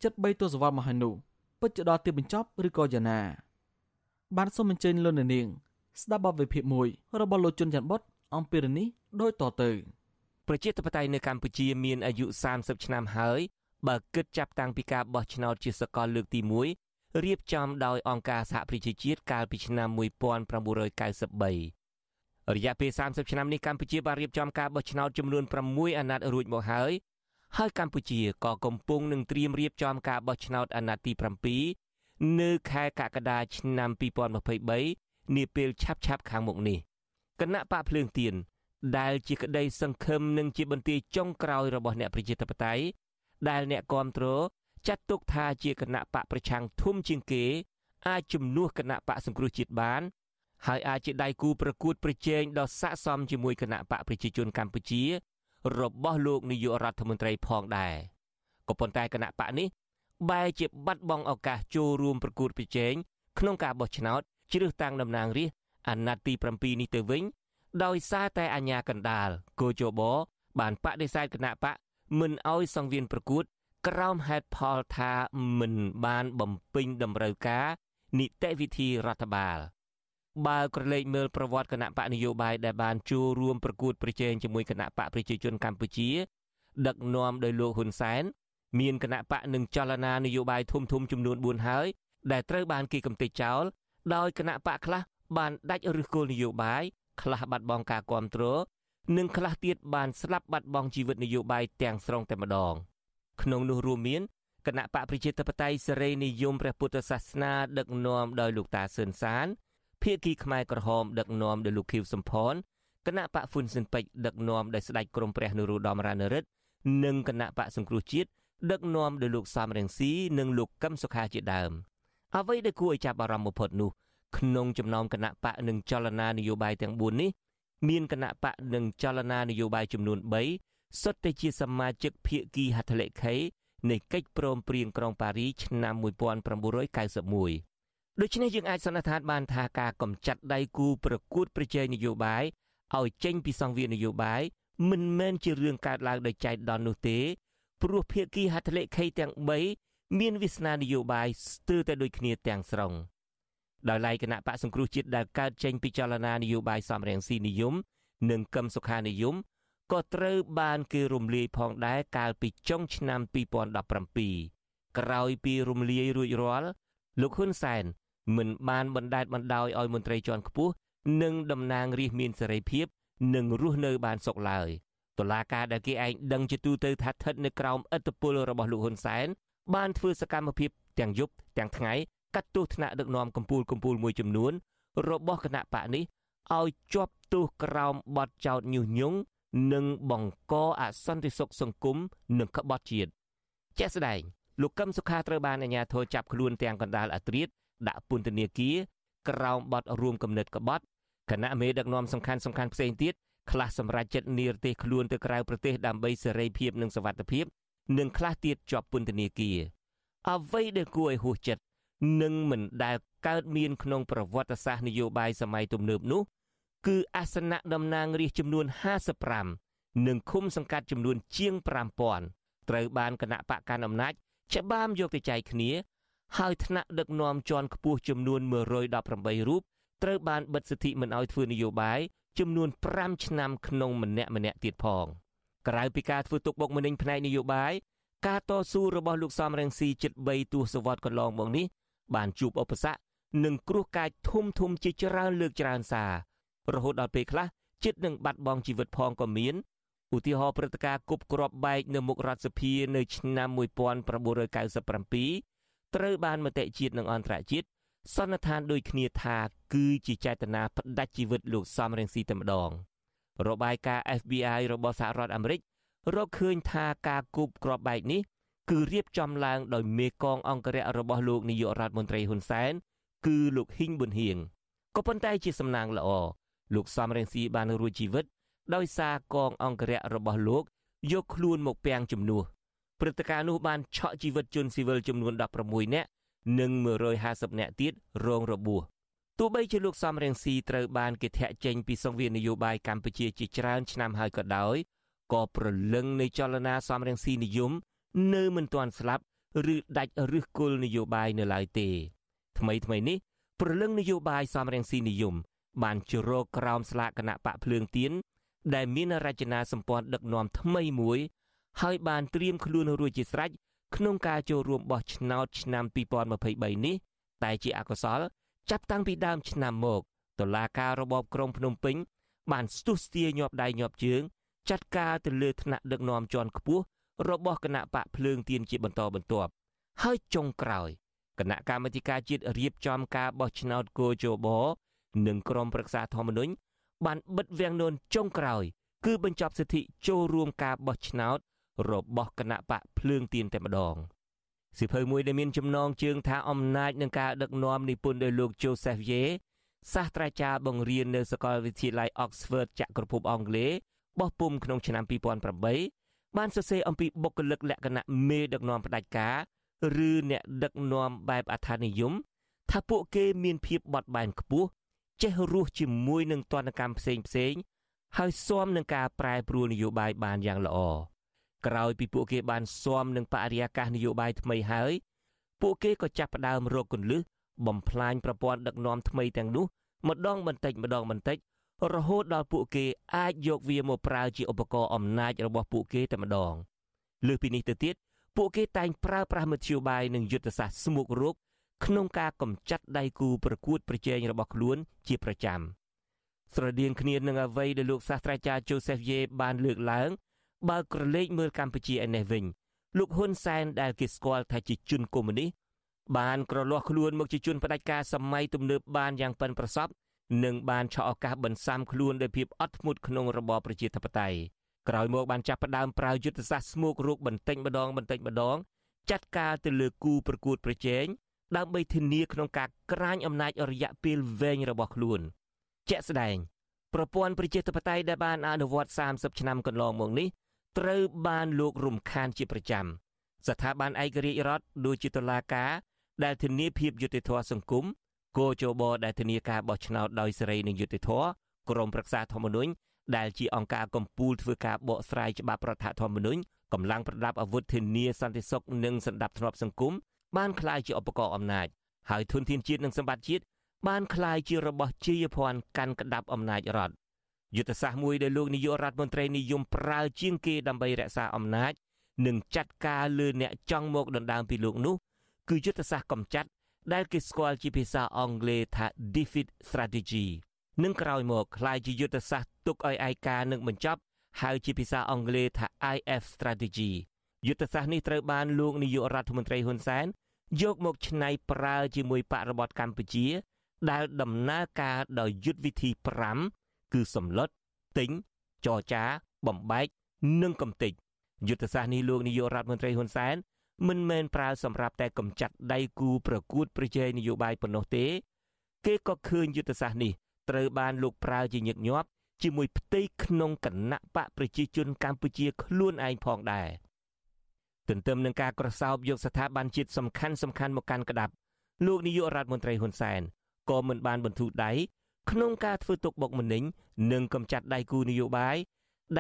ជិត3ទសវត្សរ៍មកហើយនោះពិតជាដល់ទីបញ្ចប់ឬក៏យ៉ាងណា បានសូមអញ្ជើញលោកនាង ស្ដាប់បទវិភាគមួយរបស់លោកជុនច័ន្ទបុតអំពីរឿងនេះដូចតទៅប្រជាធិបតេយ្យនៅកម្ពុជាមានអាយុ30ឆ្នាំហើយបើគិតចាប់តាំងពីការបោះឆ្នោតជាសកលលើកទី1 រៀបចំដោយអង្គការសហប្រជាជាតិកាលពីឆ្នាំ1993រយៈពេល30ឆ្នាំនេះកម្ពុជាបានរៀបចំការបោះឆ្នោតចំនួន6អាណត្តិរួចមកហើយហើយកម្ពុជាក៏កំពុងនឹងត្រៀមរៀបចំការបោះឆ្នោតអាណត្តិទី7នៅខែកក្កដាឆ្នាំ2023នាពេលឆាប់ឆាប់ខាងមុខនេះគណៈបកភ្លើងទៀនដែលជាក្តីសង្ឃឹមនិងជាបន្ទាយចុងក្រោយរបស់អ្នកប្រជាធិបតេយ្យដែលអ្នកគ្រប់គ្រង ចាត់ទុកថាជាគណៈបកប្រឆាំងធំជាងគេ អាចជំនួសគណៈបកសង្គ្រោះជាតិបាន ហើយអាចជាដៃគូប្រកួតប្រជែងដ៏ស័ក្តិសមជាមួយគណៈបកប្រជាជនកម្ពុជា របស់លោកនាយករដ្ឋមន្ត្រីផងដែរក៏ប៉ុន្តែគណៈបកនេះបែរជាបាត់បង់ឱកាសចូលរួមប្រកួតប្រជែងក្នុងការបោះឆ្នោតជ្រើសតាំងតំណាងរាស្ត្រអាណត្តិទី7នេះទៅវិញ ដោយសារតែអាញាកណ្ដាលគោជបបានបដិសេធគណៈបកមិនអោយសង្វៀនប្រកួត ក្រោមហេតុផលថាមិនបានបំពេញតម្រូវការនីតិវិធីរដ្ឋបាល បើក្រឡេកមើលប្រវត្តិគណៈបកនយោបាយដែលបានចូលរួមប្រកួតប្រជែងជាមួយគណៈបកប្រជាជនកម្ពុជា ដឹកនាំដោយលោកហ៊ុនសែនមានគណៈបកនិងចលនានយោបាយធំធំចំនួន4ហើយដែលត្រូវបានគេកំទេចចោលដោយគណៈបកខ្លះបានដាច់ឫសគល់នយោបាយខ្លះបាត់បង់ការគ្រប់គ្រងនិងខ្លះទៀតបានស្លាប់បាត់បង់ជីវិតនយោបាយទាំងស្រុងតែម្ដង ក្នុងនោះរួមមានគណៈបកប្រជាធិបតេយ្យសេរីនិយមព្រះពុទ្ធសាសនាដឹកនាំដោយលោកតាសឿនសានភៀកគីខ្មែរក្រហមដឹកនាំដោយលោកខៀវសំផនគណៈបកហ៊ុនស៊ិនពេជ្រដឹកនាំដោយស្ដេចក្រមព្រះនរោត្តមរណរដ្ឋនិងគណៈបកសង្គ្រោះជាតិដឹកនាំដោយលោកសំរងស៊ីនិងលោកកឹមសុខាជាដើមអ្វីដែលគួរឲ្យចាប់អារម្មណ៍បំផុតនោះក្នុងចំណោមគណៈបកនិងចលនានយោបាយទាំង4នេះមានគណៈបកនិងចលនានយោបាយចំនួន3 សុទ្ធតែជាសមាជិកភាគីហត្ថលេខីនៃកិច្ចព្រមព្រៀងក្រុងប៉ារីឆ្នាំ1991ដូច្នេះយើងអាចសន្និដ្ឋានបានថាការកម្ចាត់ដៃគូប្រកួតប្រជែងនយោបាយឲ្យចេញពីសង្វៀននយោបាយមិនមែនជារឿងកើតឡើងដោយចៃដន្យនោះទេ ព្រោះភាគីហត្ថលេខីទាំង3មានវាសនានយោបាយស្ទើរតែដូចគ្នាទាំងស្រុងដោយឡែកគណៈបកសង្គ្រោះជាតិដែលកើតចេញពីចលនានយោបាយសំរងស៊ីនិយម និងកឹមសុខានិយម ក៏ត្រូវបានគេរំលាយផងដែរកាលពីចុងឆ្នាំ2017ក្រោយពីរំលាយរួចរាល់លោកហ៊ុនសែនមិនបានបណ្តែតបណ្ដោយឲ្យមន្ត្រីជាន់ខ្ពស់និងតំណាងរាស្ត្រមានសេរីភាពនិងរស់នៅបានសុខឡើយតុលាការដែលគេឯងដឹងជាទូទៅថាស្ថិតនៅក្រោមឥទ្ធិពលរបស់លោកហ៊ុនសែនបានធ្វើសកម្មភាពទាំងយប់ទាំងថ្ងៃកាត់ទោសថ្នាក់ដឹកនាំកម្ពុជាកម្ពុជាមួយចំនួនរបស់គណៈបកនេះឲ្យជាប់ទោសក្រោមបទចោទញុះញង់ និងបង្កអសន្តិសុខសង្គមនិងក្បត់ជាតិជាក់ស្ដែងលោកកឹមសុខាត្រូវបានអាជ្ញាធរចាប់ខ្លួនទាំងកណ្ដាលអាត្រៀតដាក់ពន្ធនាគារក្រោមបទរួមគំនិតក្បត់គណៈមេដឹកនាំសំខាន់សំខាន់ផ្សេងទៀតខ្លះសម្រាប់ចិត្តនិរទេសខ្លួនទៅក្រៅប្រទេសដើម្បីសេរីភាពនិងសវត្ថិភាពនិងខ្លះទៀតជាប់ពន្ធនាគារអ្វីដែលគួរឲ្យហួសចិត្តនិងមិនដែលកើតមានក្នុងប្រវត្តិសាស្ត្រនយោបាយសម័យទំនើបនោះ គឺអាសនៈតំណាងរាស្ត្រចំនួន55និងឃុំសង្កាត់ចំនួនជាង5000ត្រូវបានគណៈបកកណ្ដាលអំណាចច្បាមយកទៅចែកគ្នាហើយថ្នាក់ដឹកនាំជាន់ខ្ពស់ចំនួន118រូបត្រូវបានបិទសិទ្ធិមិនឲ្យធ្វើនយោបាយចំនួន5ឆ្នាំក្នុងម្នាក់ម្នាក់ទៀតផងក្រៅពីការធ្វើទុកបុកម្នេញផ្នែកនយោបាយការតស៊ូរបស់លោកសំរងស៊ីជិត3ទសវត្សរ៍កន្លងមកនេះបានជួបឧបសគ្គនិងគ្រោះកាចធំធំជាច្រើនលើកច្រើនសារ រហូតដល់ពេលខ្លះចិត្តនឹងបាត់បង់ជីវិតផងក៏មានឧទាហរណ៍ព្រឹត្តិការណ៍គប់គ្រាប់បែកនៅមុខរដ្ឋសភានៅឆ្នាំ1997ត្រូវបានមតិជាតិនិងអន្តរជាតិសន្និដ្ឋានដូចគ្នាថាគឺជាចេតនាផ្ដាច់ជីវិតលោកសំរងស៊ីតែម្ដងរបាយការណ៍ FBI របស់សហរដ្ឋអាមេរិករកឃើញថាការគប់គ្រាប់បែកនេះគឺរៀបចំឡើងដោយមេកងអង្គរៈរបស់លោកនាយករដ្ឋមន្ត្រីហ៊ុនសែនគឺលោកហ៊ីងប៊ុនហៀងក៏ប៉ុន្តែជាសំណាងល្អ លោកសំរងស៊ីបានរួចជីវិត ដោយសារកងអង្គរៈរបស់លោក យកខ្លួនមកពាំងជំនួសព្រឹត្តិការណ៍នោះបានឆក់ជីវិតជនស៊ីវិលចំនួន16នាក់និង150នាក់ទៀតរងរបួសទោះបីជាលោកសំរងស៊ីត្រូវបានគេធាក់ចេញពីសង្វៀននយោបាយកម្ពុជាជាច្រើនឆ្នាំហើយក៏ដោយក៏ប្រលឹងនៃចលនាសំរងស៊ីនិយមនៅមិនទាន់ស្លាប់ឬដាច់ឫសគល់នយោបាយនៅឡើយទេថ្មីថ្មីនេះប្រលឹងនយោបាយសំរងស៊ីនិយម បានជ្រកក្រោមស្លាកគណៈបកភ្លើងទៀនដែលមានរចនាសម្ព័ន្ធដឹកនាំថ្មីមួយ ហើយបានត្រៀមខ្លួនរួចជាស្រេចក្នុងការចូលរួមបោះឆ្នោតឆ្នាំ2023នេះតែជាអកុសល ចាប់តាំងពីដើមឆ្នាំមកតុលាការរបបក្រុងភ្នំពេញ បានស្ទុះស្ទាញាប់ដៃញាប់ជើងចាត់ការទៅលើថ្នាក់ដឹកនាំជាន់ខ្ពស់របស់គណៈបកភ្លើងទៀនជាបន្តបន្ទាប់ហើយចុងក្រោយគណៈកម្មាធិការជាតិរៀបចំការបោះឆ្នោតគោជប និងក្រមប្រឹក្សាធម្មនុញ្ញបានបិទវាំងនូនចុងក្រោយ គឺបញ្ចប់សិទ្ធិចូលរួមការបោះឆ្នោតរបស់គណៈបកភ្លើងទៀនតែម្ដងសិភៅមួយដែលមានចំណងជើងថាអំណាចនឹងការដឹកនាំនិពន្ធដោយលោក Joseph Ye សាស្ត្រាចារ្យបង្រៀននៅសាកលវិទ្យាល័យ Oxford ចក្រភពអង់គ្លេសបោះពុំក្នុងឆ្នាំ2008បានសរសេរអំពីបុគ្គលិកលក្ខណៈមេដឹកនាំផ្ដាច់ការ ឬអ្នកដឹកនាំបែបអថានិយមថាពួកគេមានភាពបត់បែនខ្ពស់ ចេះរស់ជាមួយនឹងទណ្ឌកម្មផ្សេងផ្សេងហើយស៊ាំនឹងការប្រែប្រួលនយោបាយបានយ៉ាងល្អក្រោយពីពួកគេបានស៊ាំនឹងបរិយាកាសនយោបាយថ្មីហើយពួកគេក៏ចាប់ផ្ដើមរកគន្លឹះបំផ្លាញប្រព័ន្ធដឹកនាំថ្មីទាំងនោះម្ដងបន្តិចម្ដងបន្តិចរហូតដល់ពួកគេអាចយកវាមកប្រើជាឧបករណ៍អំណាចរបស់ពួកគេតែម្ដងលើសពីនេះទៅទៀតពួកគេតែងប្រើប្រាស់មធ្យោបាយនិងយុទ្ធសាស្ត្រស្មុគរោគ ក្នុងការកម្ចាត់ដៃគូប្រកួតប្រជែងរបស់ខ្លួនជាប្រចាំស្រដៀងគ្នានឹងអ្វីដែលលោកសាស្ត្រាចារ្យ Joseph Ye បានលើកឡើង បើក្រឡេកមើលកម្ពុជាឯនេះវិញលោកហ៊ុនសែនដែលគេស្គាល់ថាជាជនកុម្មុយនីសបានក្រលាស់ខ្លួនមកជាជនផ្ដាច់ការសម័យទំនើបបានយ៉ាងប៉ិនប្រសប់និងបានឆក់ឱកាសបន្សាំខ្លួនដោយភាពអត់ធ្មត់ក្នុងរបបប្រជាធិបតេយ្យក្រោយមកបានចាប់ផ្ដើមប្រើយុទ្ធសាស្ត្រស្មោករោគបន្តិចម្ដងបន្តិចម្ដង ចាត់ការទៅលើគូប្រកួតប្រជែង ដើម្បីធានាក្នុងការក្រាញអំណាចរយៈពេលវែងរបស់ខ្លួន ជាក់ស្ដែងប្រព័ន្ធប្រជាធិបតេយ្យដែលបានអនុវត្ត30ឆ្នាំកន្លងមកនេះត្រូវបានលោករំខានជាប្រចាំស្ថាប័នឯករាជ្យរដ្ឋដូចជាតុលាការដែលធានាភាពយុត្តិធម៌សង្គមគោចបដែលធានាការបោះឆ្នោតដោយសេរីនិងយុត្តិធម៌ក្រមប្រឹក្សាធម្មនុញ្ញដែលជាអង្គការកម្ពុជាធ្វើការបកស្រាយច្បាប់រដ្ឋធម្មនុញ្ញកម្លាំងប្រដាប់អាវុធធានាសន្តិសុខនិងសន្តិភាពសង្គម បានក្លាយជាឧបករណ៍អំណាចហើយធនធានជាតិនិងសម្បត្តិជាតិបានក្លាយជារបស់ជាយភ័ណ្ឌកាន់ក្តាប់អំណាចរដ្ឋយុទ្ធសាស្ត្រមួយដែលលោកនាយករដ្ឋមន្ត្រីនិយមប្រើជាងគេដើម្បីរក្សាអំណាចនិងចាត់ការលើអ្នកចង់មកដណ្ដើមពីលោកនោះគឺយុទ្ធសាស្ត្រកំចាត់ដែលគេស្គាល់ជាភាសាអង់គ្លេសថា defeat strategy និងក្រោយមកក្លាយជាយុទ្ធសាស្ត្រទុកឲ្យឯកានឹងបញ្ចប់ហៅជាភាសាអង់គ្លេសថា IF strategy យុទ្ធសាស្ត្រនេះត្រូវបានលោកនាយករដ្ឋមន្ត្រីហ៊ុនសែនយកមកច្នៃប្រើជាមួយបរិបទកម្ពុជា ដែលដំណើរការដោយយុទ្ធវិធី5គឺសម្លុតទិញចរចាបំបែកនិងកំទេចយុទ្ធសាស្ត្រនេះលោកនាយករដ្ឋមន្ត្រីហ៊ុនសែនមិនមែនប្រើសម្រាប់តែកម្ចាត់ដៃគូប្រកួតប្រជែងនយោបាយប៉ុណ្ណោះទេ គេក៏ឃើញយុទ្ធសាស្ត្រនេះត្រូវបានលោកប្រើជាញឹកញាប់ជាមួយផ្ទៃក្នុងគណៈបកប្រជាជនកម្ពុជាខ្លួនឯងផងដែរ ទន្ទឹមនឹងការក្រសោបយកស្ថាប័នជាតិសំខាន់សំខាន់មកកាន់ក្តាប់លោកនាយករដ្ឋមន្ត្រីហ៊ុនសែនក៏មិនបានបន្ធូរដៃក្នុងការធ្វើទុកបុកម្នេញនិងកំចាត់ដៃគូនយោបាយ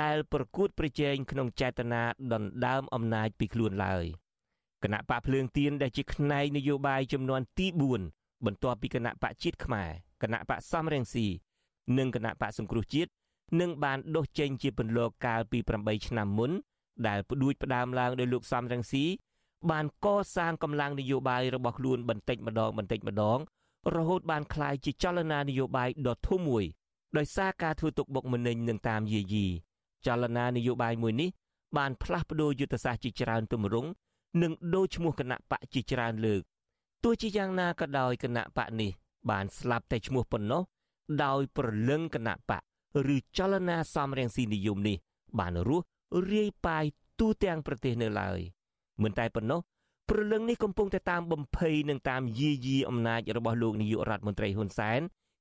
ដែលប្រកួតប្រជែងក្នុងចេតនាដណ្ដើមអំណាចពីខ្លួនឡើយគណៈបកភ្លើងទៀនដែលជាផ្នែកនយោបាយចំនួនទី4បន្ទាប់ពីគណៈបកជាតិខ្មែរគណៈបកសំរងស៊ីនិងគណៈបកសង្គ្រោះជាតិនឹងបានដុសចេញជាពន្លកកាលពី8ឆ្នាំមុន ដែលផ្ដួចផ្ដើមឡើងដោយលោកសំរងស៊ីបានកសាងកម្លាំងនយោបាយរបស់ខ្លួនបន្តិចម្ដងបន្តិចម្ដង រហូតបានក្លាយជាចលនានយោបាយដ៏ធំមួយដោយសារការធ្វើទុកបុកម្នេញនឹងតាមយាយីចលនានយោបាយមួយនេះបានផ្លាស់ប្ដូរយុទ្ធសាស្ត្រជាច្រើនទម្រង់និងដូរឈ្មោះគណៈបកជាច្រើនលើកទោះជាយ៉ាងណាក៏ដោយគណៈបកនេះ បានស្លាប់តែឈ្មោះប៉ុណ្ណោះដោយប្រលឹងគណៈបកឬចលនាសំរងស៊ីនិយមនេះ បានរស់ រាយប៉ាយទូទាំងប្រទេសនៅឡើយមិនតែប៉ុណ្ណោះព្រលឹងនេះកំពុងតែតាមបំភ័យនិងតាមយាយីអំណាចរបស់លោកនាយករដ្ឋមន្ត្រីហ៊ុនសែន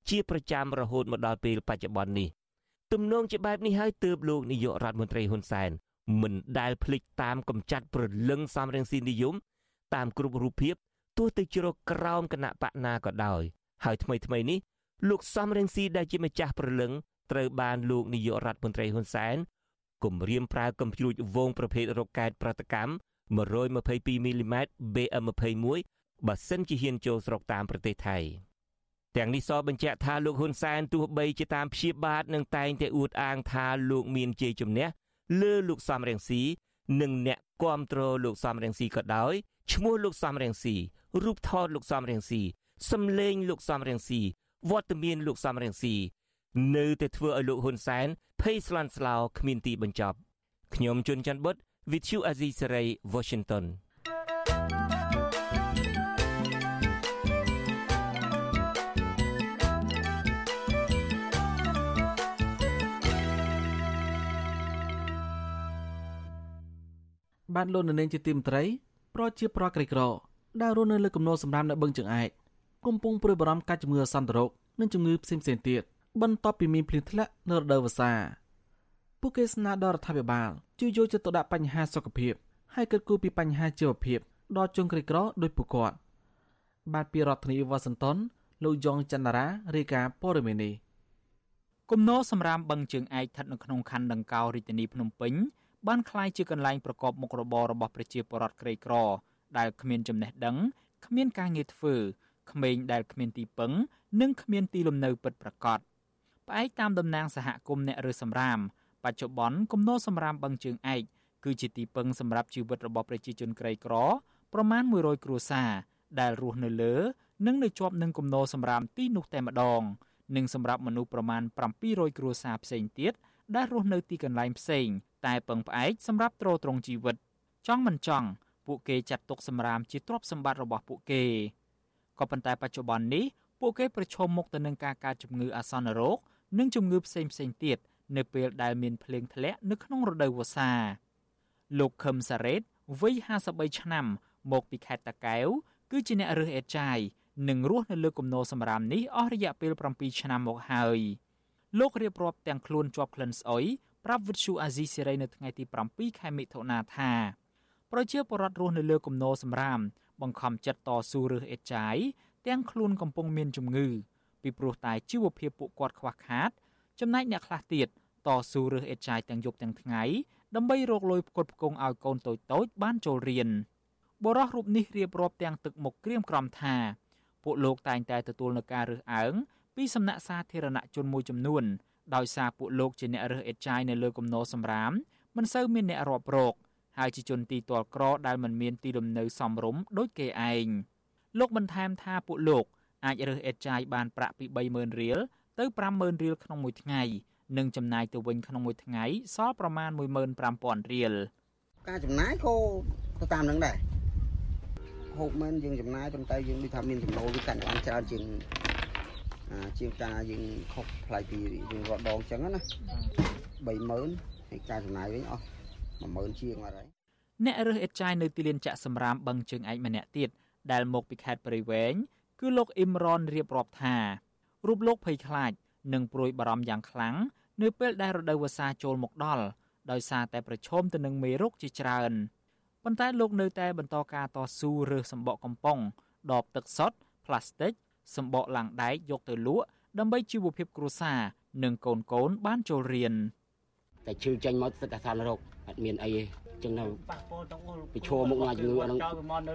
ជាប្រចាំរហូតមកដល់ពេលបច្ចុប្បន្ននេះទំនងជាបែបនេះហើយទើបលោកនាយករដ្ឋមន្ត្រីហ៊ុនសែនមិនដែលភ្លេចតាមកំចាត់ព្រលឹងសំរងស៊ីនិយមតាមគ្រប់រូបភាពទោះទៅជ្រកក្រោមគណៈបកណាក៏ដោយហើយថ្មីថ្មីនេះលោកសំរងស៊ីដែលជាម្ចាស់ព្រលឹងត្រូវបានលោកនាយករដ្ឋមន្ត្រីហ៊ុនសែន គម្រាមប្រើកំជ្រួចវងប្រភេទរ៉ុកកែតប្រតិកម្ម122មីលីម៉ែត្រ BM21 បើសិនជាហ៊ានចូលស្រុកតាមប្រទេសថៃទាំងនេះសបញ្ជាក់ថាលោកហ៊ុនសែនទោះបីជាតាមព្យាបាទនឹងតែងតែអួតអាងថាលោកមានជ័យជំនះលើលោកសំរងស៊ីនិងអ្នកគ្រប់គ្រងលោកសំរងស៊ីក៏ដោយឈ្មោះលោកសំរងស៊ីរូបថតលោកសំរងស៊ីសំឡេងលោកសំរងស៊ីវត្តមានលោកសំរងស៊ី នៅតែធ្វើឲ្យលោកហ៊ុនសែនភ័យស្លន់ស្លោគ្មានទីបញ្ចប់ខ្ញុំជួនច័ន្ទបុត With you Azizi Saray Washington បានលោកនៅនាងជាទីមត្រីប្រជាប្រដ្ឋក្រីក្រដែលរស់នៅលើគំនរសម្រាប់នៅបឹងជើងឯកកំពុងព្រួយបារម្ភការជំងឺសន្តិរោគនិងជំងឺផ្សេងៗទៀត បន្ទាប់ពីមានភ្លៀងធ្លាក់នៅរដូវវស្សាពួកគេស្នើដល់រដ្ឋាភិបាលជួយយកចិត្តទុកដាក់បញ្ហាសុខភាពហើយគិតគូរពីបញ្ហាជីវភាពដល់ជនក្រីក្រដោយពួកគាត់បាទពីរដ្ឋធានីវ៉ាស៊ីនតោនលោកយ៉ងច័ន្ទរារាយការណ៍ព័ត៌មាននេះគំនរសម្រាប់បឹងជើងឯកស្ថិតនៅក្នុងខណ្ឌដង្កោរាជធានីភ្នំពេញបានក្លាយជាកន្លែងប្រកបមុខរបររបស់ប្រជាពលរដ្ឋក្រីក្រ ដែលគ្មានចំណេះដឹងគ្មានការងារធ្វើក្មេងដែលគ្មានទីពឹង និងគ្មានទីលំនៅពិតប្រាកដ ផ្អែកតាមតំណាងសហគមន៍អ្នករើសសម្រាមបច្ចុប្បន្នគំនរសម្រាមបឹងជើងឯកគឺជាទីពឹងសម្រាប់ជីវិតរបស់ប្រជាជនក្រីក្រប្រមាណ100គ្រួសារដែលរស់នៅលើ និងនៅជាប់នឹងគំនរសម្រាមទីនោះតែម្ដង និងសម្រាប់មនុស្សប្រមាណ700គ្រួសារផ្សេងទៀតដែលរស់នៅទីកន្លែងផ្សេង តែពឹងផ្អែកសម្រាប់ទ្រទ្រង់ជីវិត ចង់មិនចង់ពួកគេចាត់ទុកសម្រាមជាទ្រព្យសម្បត្តិរបស់ពួកគេក៏ប៉ុន្តែបច្ចុប្បន្ននេះពួកគេប្រឈមមុខទៅនឹងការកើតជំងឺអាសន្នរោគ និងជំងឺផ្សេងផ្សេងទៀតនៅពេលដែលមានភ្លៀងធ្លាក់នៅក្នុងរដូវវស្សាលោកខឹមសារ៉េតវ័យ53ឆ្នាំ មកពីខេត្តតាកែវគឺជាអ្នករើសអេតចាយនិងរស់នៅលើគំនរសម្រាមនេះអស់រយៈពេល7ឆ្នាំមកហើយលោករៀបរាប់ទាំងខ្លួនជាប់ក្លិនស្អុយប្រាប់វិទ្យុអាស៊ីសេរីនៅថ្ងៃទី7ខែមិថុនាថាប្រជាពលរដ្ឋរស់នៅលើគំនរសម្រាមបង្ខំចិត្តតស៊ូរើសអេតចាយទាំងខ្លួនកំពុងមានជំងឺ ពីព្រោះតែជីវភាពពួកគាត់ខ្វះខាត ចំណែកអ្នកខ្លះទៀតតស៊ូរើសអេតចាយទាំងយប់ទាំងថ្ងៃដើម្បីរកលុយផ្គត់ផ្គង់ឲ្យកូនតូចៗបានចូលរៀនបរិះរូបនេះរៀបរាប់ទាំងទឹកមុខក្រៀមក្រំថាពួកលោកតែងតែទទួលនឹងការរើសអើងពីសំណាក់សាធារណជនមួយចំនួនដោយសារពួកលោកជាអ្នករើសអេតចាយនៅលើគំនរសម្រាមមិនសូវមានអ្នករាប់រកហើយជាជនទីទាល់ក្រដែលមិនមានទីលំនៅសមរម្យដូចគេឯងលោកបន្ថែមថាពួកលោក អាចរើសអេតចាយបានប្រាក់ពី30000រៀលទៅ50000រៀលក្នុងមួយថ្ងៃនិងចំណាយទៅវិញក្នុងមួយថ្ងៃសល់ប្រមាណ15000រៀលការចំណាយក៏ទៅតាមនឹងដែរហូបមែនយើងចំណាយប៉ុន្តែយើងដូចថាមានចំណូលវាកាន់បានច្រើនជាងជាងការយើងខុសថ្លៃពីយើងរត់ដងអញ្ចឹងណា30000ហើយការចំណាយវិញអស់10000ជាងអត់ហើយអ្នករើសអេតចាយនៅទីលានចាក់សម្រាមបឹងជើងឯកម្នាក់ទៀតដែលមកពីខេត្តព្រៃវែង គឺលោកអ៊ីមរ៉នរៀបរាប់ថារូបលោកភ័យខ្លាចនិងព្រួយបារម្ភយ៉ាងខ្លាំងនៅពេលដែលរដូវវស្សាចូលមកដល់ដោយសារតែប្រឈមទៅនឹងមេរោគជាច្រើនប៉ុន្តែលោកនៅតែបន្តការតស៊ូរើសសម្បកកំប៉ុងដបទឹកសុទ្ធផ្លាស្ទិកសម្បកឡាំងដែកយកទៅលក់ដើម្បីជីវភាពគ្រួសារនិងកូនកូនបានចូលរៀនតែឈឺចេញមកទឹកអាសន្នរោគអត់មានអីទេ ចឹងទៅពីឈរមុខនឹងជំងឺហ្នឹង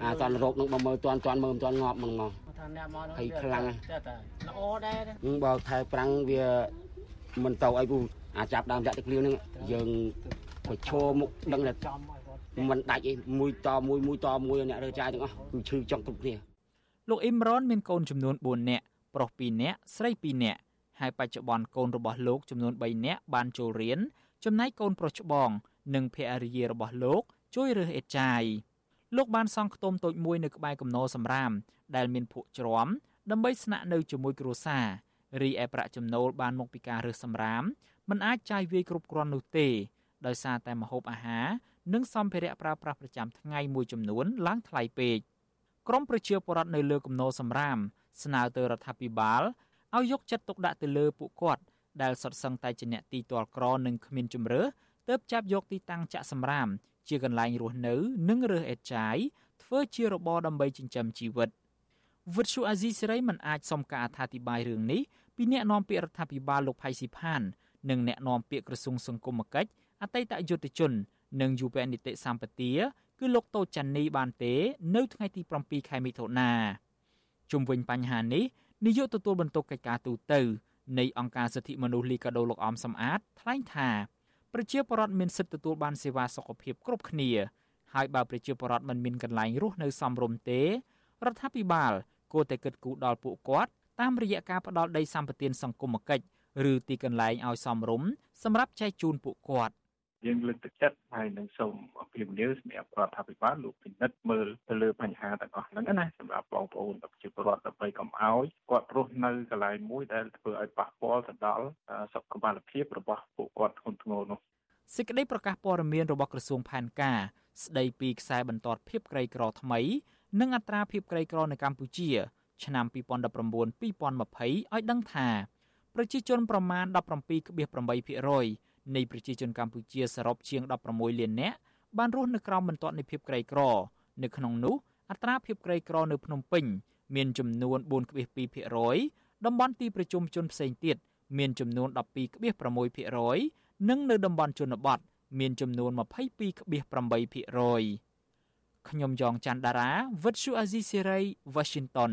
អាសន្នរោគនឹងបើមើលតាន់តាន់មើលមិនតាន់ងាប់ហ្នឹងមកហើយខ្លាំងល្អដែរបើថែប្រាំងវាមិនទៅអីពូអាចាប់ដើមចាក់ទឹកភ្លៀងហ្នឹងយើងប្រឈរមុខដឹងតែមិនដាច់អីមួយតមួយមួយតមួយអ្នករើចាយទាំងអស់គឺឈឺចង់គ្រប់គ្នាលោកអ៊ីមរ៉នមានកូនចំនួន4នាក់ប្រុស2នាក់ស្រី2នាក់ហើយបច្ចុប្បន្នកូនរបស់លោកចំនួន3នាក់បានចូលរៀនចំណែកកូនប្រុសច្បង និងភរិយារបស់លោកជួយរើសអេតចាយលោកបានសង់ខ្ទមតូចមួយនៅក្បែរគំនរសំរាមដែលមានភក់ជ្រាំដើម្បីស្នាក់នៅជាមួយគ្រួសាររីឯប្រាក់ចំណូលបានមកពីការរើសសម្រាមមិនអាចចាយវាយគ្រប់គ្រាន់នោះទេដោយសារតែម្ហូបអាហារនិងសម្ភារៈប្រើប្រាស់ប្រចាំថ្ងៃមួយចំនួនឡើងថ្លៃពេកក្រមប្រជាពលរដ្ឋនៅលើគំនរសម្រាមស្នើទៅរដ្ឋាភិបាលឲ្យយកចិត្តទុកដាក់ទៅលើពួកគាត់ដែលសុទ្ធសឹងតែជាអ្នកទីទាល់ក្រនិងគ្មានជំរឿ ទើបចាប់យកទីតាំងចាក់សម្រាមជាកន្លែងរស់នៅ និងរើសអេតចាយធ្វើជារបរដើម្បីចិញ្ចឹមជីវិតវិទ្យុអាស៊ីសេរីមិនអាចសុំការអធិប្បាយរឿងនេះពីអ្នកនាំពាក្យរដ្ឋាភិបាលលោកផៃស៊ីផាន និងអ្នកនាំពាក្យក្រសួងសង្គមគិច្ចអតីតយុទ្ធជន និងយុវនីតិសម្បទាគឺលោកតូចចាន់នីបានទេ នៅថ្ងៃទី7ខែមិថុនាជុំវិញបញ្ហានេះនាយកទទួលបន្ទុកកិច្ចការទូតនៃអង្គការសិទ្ធិមនុស្សលីកាដូលោកអមសំអាតថ្លែងថា ប្រជាពលរដ្ឋមានសិទ្ធិទទួលបានសេវាសុខភាពគ្រប់គ្នាហើយបើប្រជាពលរដ្ឋមិនមានកន្លែងរស់នៅសមរម្យទេរដ្ឋាភិបាលគួរតែគិតគូរដល់ពួកគាត់តាមរយៈការផ្ដល់ដីសម្បត្តិសង្គមគិច្ចឬទីកន្លែងឲ្យសមរម្យសម្រាប់ចែកជូនពួកគាត់ យើងលើកទឹកចិត្តហើយនឹងសូមអភិបាលសម្រាប់រដ្ឋាភិបាលលោកពិនិត្យមើលទៅលើបញ្ហាទាំងអស់ហ្នឹងណាសម្រាប់បងប្អូនប្រជាពលរដ្ឋដើម្បីកុំឲ្យគាត់រស់នៅកន្លែងមួយដែលធ្វើឲ្យប៉ះពាល់ទៅដល់សុខភាពរបស់ពួកគាត់ធ្ងន់ធ្ងរនោះសេចក្តីប្រកាសព័ត៌មានរបស់ក្រសួងផែនការស្តីពីខ្សែបន្ទាត់ភាពក្រីក្រថ្មី និងអត្រាភាពក្រីក្រនៅកម្ពុជា ឆ្នាំ2019-2020ឲ្យដឹងថាប្រជាជនប្រមាណ17.8% នៃប្រជាជនកម្ពុជាសរុបជាង16លាននាក់បានរស់នៅក្រោមបន្ទាត់នៃភាពក្រីក្រ នៅក្នុងនោះអត្រាភាពក្រីក្រនៅភ្នំពេញមានចំនួន4.2%តំបន់ទីប្រជុំជនផ្សេងទៀតមានចំនួន12.6%និងនៅតំបន់ជនបទមានចំនួន22.8%ខ្ញុំយ៉ងច័ន្ទដារាវិទ្យុអាស៊ីសេរី Washington